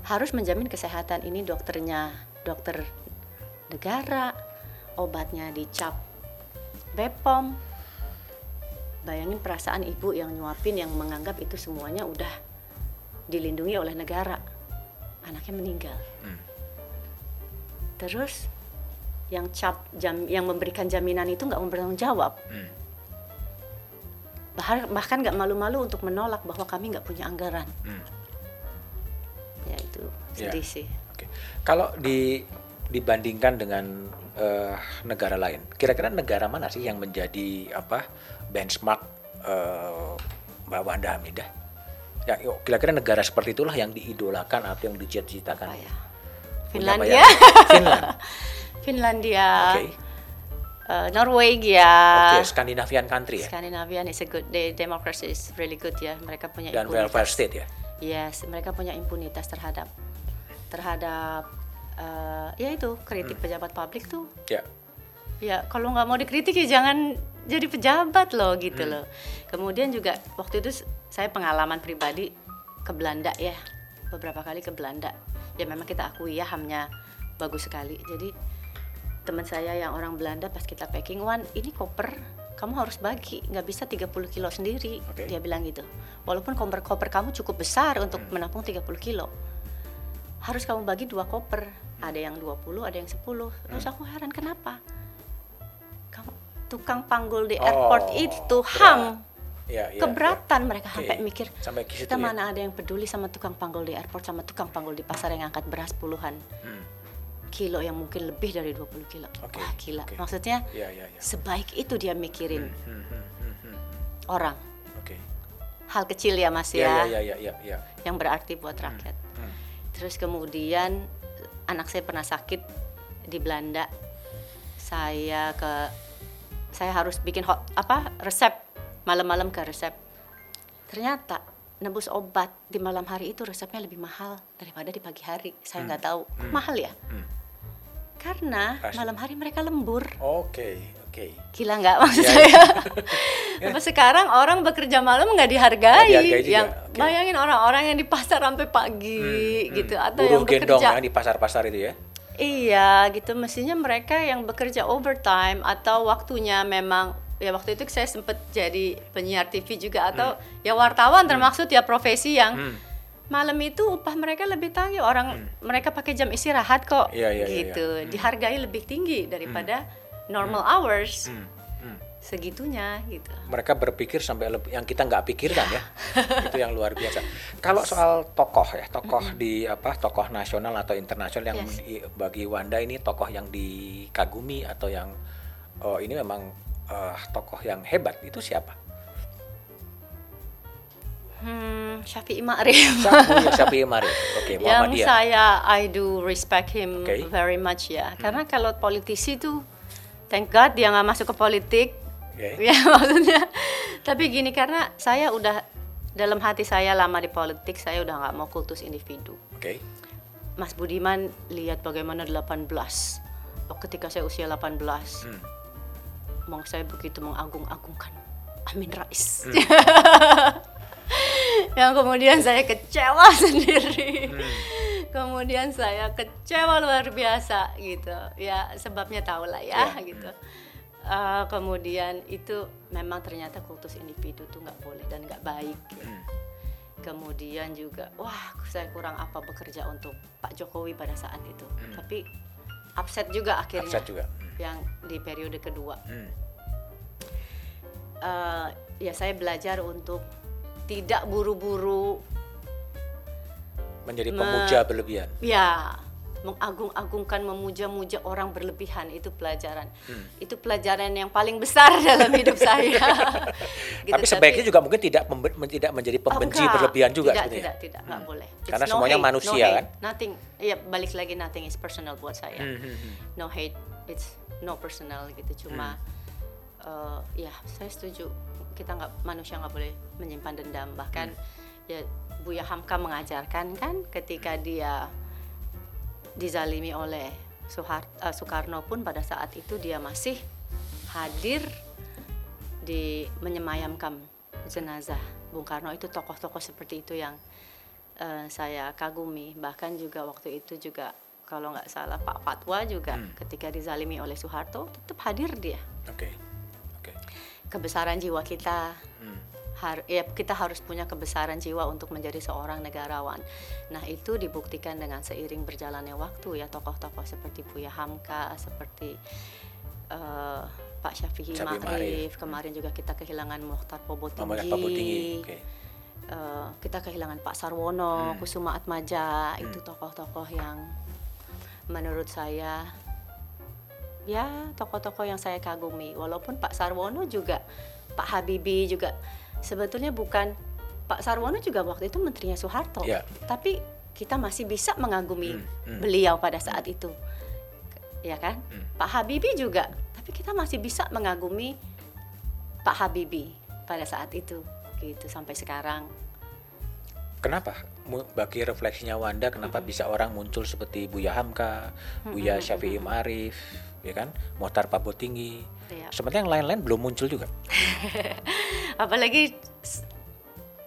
Harus menjamin kesehatan ini dokternya dokter negara, obatnya dicap Bepom. Bayangin perasaan ibu yang nyuapin yang menganggap itu semuanya udah dilindungi oleh negara. Anaknya meninggal. Hmm. Terus yang cap jam yang memberikan jaminan itu nggak bertanggung jawab. Hmm. Bahkan bahkan nggak malu-malu untuk menolak bahwa kami nggak punya anggaran. Hmm. Ya itu Ya. sedih sih. Oke. Kalau di dibandingkan dengan eh, negara lain, kira-kira negara mana sih yang menjadi apa benchmark eh, Mbak Wanda Hamidah? Ya, yuk, kira-kira negara seperti itulah yang diidolakan atau yang dicita-citakan. Apa ya? Finlandia? Finland. Finlandia, Oke. eh, Norwegia, Oke, Scandinavian country ya. Scandinavian is a good, the democracy is really good ya. Mereka punya Dan impunitas. welfare state ya. Yes, mereka punya impunitas terhadap terhadap eh, ya itu kritik pejabat publik tuh. Ya. Ya kalau nggak mau dikritik ya jangan jadi pejabat loh gitu loh. Kemudian juga waktu itu saya pengalaman pribadi ke Belanda ya beberapa kali ke Belanda. Ya memang kita akui ya hamnya bagus sekali. Jadi teman saya yang orang Belanda pas kita packing, Wan ini koper kamu harus bagi, nggak bisa 30 kilo sendiri. Oke. Dia bilang gitu. Walaupun koper-koper kamu cukup besar untuk menampung 30 kilo. Harus kamu bagi dua koper. Ada yang 20, ada yang 10. Terus aku heran kenapa? Tukang panggul di airport Oh, itu berat. ham. Ya, ya, Keberatan mereka Oke. sampai mikir. Sampai Kita ya. mana ada yang peduli sama tukang panggul di airport sama tukang panggul di pasar yang angkat beras puluhan Hmm. kilo yang mungkin lebih dari 20 kilo. Oke, Wah, gila. oke. Maksudnya Ya, ya, ya. sebaik itu dia mikirin Hmm, hmm, hmm, hmm. orang. Oke. Hal kecil ya Mas Ya, ya, ya, ya, ya, ya. yang berarti buat rakyat. Hmm. Terus kemudian anak saya pernah sakit di Belanda. Saya ke saya harus bikin hot, apa resep malam-malam ke resep. Ternyata nebus obat di malam hari itu resepnya lebih mahal daripada di pagi hari. Saya nggak tahu kok mahal ya. Hmm. Karena Ras- malam hari mereka lembur. Oke, oke. Gila nggak maksud Iya, saya? Apa sekarang orang bekerja malam nggak dihargai? Nggak dihargai juga, Yang oke. bayangin orang-orang yang di pasar sampai pagi gitu atau Buruh yang gendong bekerja ya di pasar-pasar itu ya. Iya, gitu. Mestinya mereka yang bekerja overtime atau waktunya memang ya waktu itu saya sempat jadi penyiar TV juga atau ya wartawan termaksud ya profesi yang Hmm. malam itu upah mereka lebih tinggi. Orang mereka pakai jam istirahat kok. Iya, iya, gitu. Dihargai lebih tinggi daripada normal hours. Hmm, hmm. Segitunya gitu Mereka berpikir sampai lebih yang kita nggak pikirkan ya. itu yang luar biasa. Kalau soal tokoh ya, tokoh di apa? Tokoh nasional atau internasional yang Yes. di- bagi Wanda ini tokoh yang dikagumi atau yang oh ini memang eh, tokoh yang hebat itu siapa? Hmm, Syafi'i Ma'rif. Siapa ya Syafi'i Mari? Oke, yang Muhammadiyah. saya I do respect him Oke. very much ya. Karena kalau politisi tuh thank God dia nggak masuk ke politik. Oke. Ya maksudnya. Tapi gini karena saya udah dalam hati saya lama di politik, saya udah nggak mau kultus individu. Oke. Mas Budiman lihat bagaimana 18. Oh, ketika saya usia 18. Hmm. Emang saya begitu mengagung-agungkan Amin Rais. Hmm. yang kemudian saya kecewa sendiri. Hmm. Kemudian saya kecewa luar biasa gitu. Ya sebabnya tahu lah ya, Ya, gitu. Eh, kemudian itu memang ternyata kultus individu tuh nggak boleh dan nggak baik. Hmm. Kemudian juga, wah saya kurang apa bekerja untuk Pak Jokowi pada saat itu. Tapi upset juga akhirnya. Hmm. Upset juga. Hmm. Yang di periode kedua. Hmm. Eh, ya saya belajar untuk tidak buru-buru Menjadi Me- pemuja berlebihan. ya mengagung-agungkan memuja-muja orang berlebihan itu pelajaran Hmm. itu pelajaran yang paling besar dalam hidup saya Gitu, tapi sebaiknya juga mungkin tidak tidak menjadi Oh, pembenci enggak. berlebihan juga tidak sebetulnya. tidak tidak nggak boleh It's Karena semuanya hate, manusia, hate. kan? nothing ya balik lagi nothing is personal buat saya Hmm, hmm, hmm. no hate it's no personal gitu cuma Hmm. eh, ya saya setuju kita nggak manusia nggak boleh menyimpan dendam bahkan Hmm. ya Buya Hamka mengajarkan kan ketika dia dizalimi oleh eh, Soekarno pun pada saat itu dia masih hadir di menyemayamkan jenazah Bung Karno itu tokoh-tokoh seperti itu yang eh, saya kagumi bahkan juga waktu itu juga kalau nggak salah Pak Fatwa juga Hmm. ketika dizalimi oleh Soeharto tetap hadir dia Oke. Oke. kebesaran jiwa kita Hmm. Har- ya kita harus punya kebesaran jiwa untuk menjadi seorang negarawan. Nah itu dibuktikan dengan seiring berjalannya waktu ya tokoh-tokoh seperti Buya Hamka, seperti eh, Pak Syafi'i Ma'rif. Ma'rif, kemarin juga kita kehilangan Mokhtar Pobotinggi, Muhammad Pak Tinggi. Oke. Eh, kita kehilangan Pak Sarwono, Hmm. Kusuma Atmaja, itu tokoh-tokoh yang menurut saya ya tokoh-tokoh yang saya kagumi. Walaupun Pak Sarwono juga, Pak Habibie juga sebetulnya bukan Pak Sarwono juga waktu itu menterinya Soeharto, Ya. tapi kita masih bisa mengagumi Hmm, hmm. beliau pada saat itu, ya kan? Hmm. Pak Habibie juga, tapi kita masih bisa mengagumi Pak Habibie pada saat itu, gitu sampai sekarang. Kenapa? Bagi refleksinya Wanda, kenapa bisa orang muncul seperti Buya Hamka, Buya Syafi'i Ma'rif, ya kan? Mohtar Tinggi. Iya. Sebenarnya yang lain-lain belum muncul juga. apalagi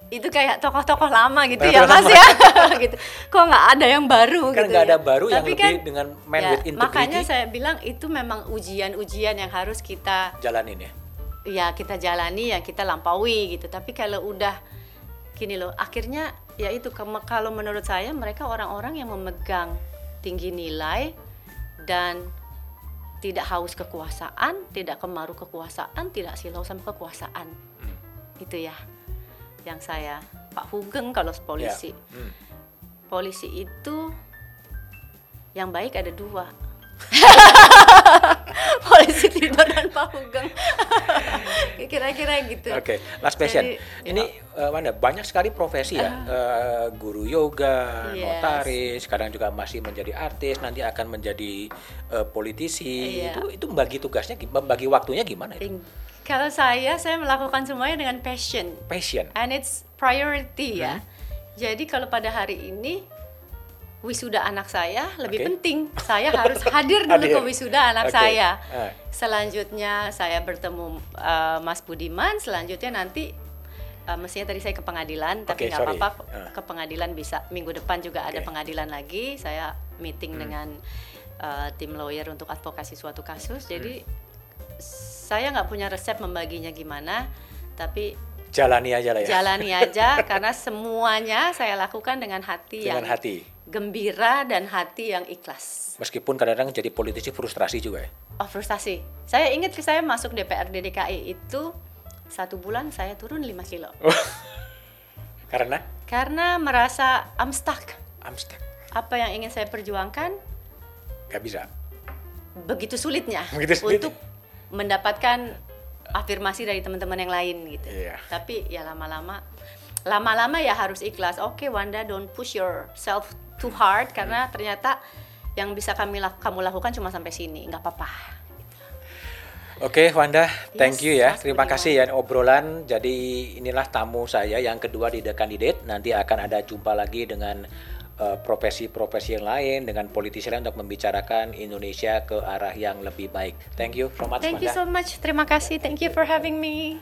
itu kayak tokoh-tokoh lama gitu Tokoh ya mas lama. ya gitu kok nggak ada yang baru Kan gitu nggak ya. ada baru yang Tapi lebih dengan man ya, with integrity. makanya saya bilang itu memang ujian-ujian yang harus kita Jalanin ya. ya kita jalani ya kita lampaui gitu tapi kalau udah gini loh akhirnya ya itu kalau menurut saya mereka orang-orang yang memegang tinggi nilai dan tidak haus kekuasaan tidak kemaru kekuasaan tidak silau sama kekuasaan Hmm. itu ya yang saya Pak Hugeng kalau polisi Ya. Hmm. polisi itu yang baik ada dua polisi Tito dan Pak Hugeng kira-kira gitu Oke, last question. Jadi, Ini eh, Wanda banyak sekali profesi ya, Eh, guru yoga, Yes. notaris, sekarang juga masih menjadi artis, nanti akan menjadi eh, politisi. Iya. Itu itu bagi tugasnya, bagi waktunya gimana itu? Kalau saya saya melakukan semuanya dengan passion Passion. and it's priority Hmm. ya jadi kalau pada hari ini wisuda anak saya lebih Oke. penting saya harus hadir dulu Hadir. ke wisuda anak Oke. saya Ah. selanjutnya saya bertemu uh, Mas Budiman selanjutnya nanti uh, mestinya tadi saya ke pengadilan tapi nggak apa-apa Ah. ke pengadilan bisa minggu depan juga ada Oke. pengadilan lagi saya meeting Hmm. dengan uh, tim lawyer untuk advokasi suatu kasus Hmm. jadi saya nggak punya resep membaginya gimana tapi Jalani aja lah ya. jalani aja karena semuanya saya lakukan dengan hati Dengan yang hati. Gembira dan hati yang ikhlas. Meskipun kadang-kadang jadi politisi frustrasi juga ya. Oh frustasi. Saya ingat saya masuk DPRD DKI itu satu bulan saya turun 5 kilo Karena karena merasa I'm stuck. I'm stuck. Apa yang ingin saya perjuangkan Gak bisa. begitu sulitnya Begitu sulit. untuk mendapatkan afirmasi dari teman-teman yang lain gitu. Iya. Tapi ya lama-lama lama-lama ya harus ikhlas. Oke Wanda, don't push yourself too hard karena ternyata yang bisa kami lak- kamu lakukan cuma sampai sini, nggak apa-apa. Oke, Wanda, thank Yes, you ya. Terima kasih ya obrolan. Jadi inilah tamu saya yang kedua di The Candidate. Nanti akan ada jumpa lagi dengan eh, profesi-profesi yang lain, dengan politisi lain untuk membicarakan Indonesia ke arah yang lebih baik. Thank you so much, Thank you so much. Terima kasih. Thank you for having me.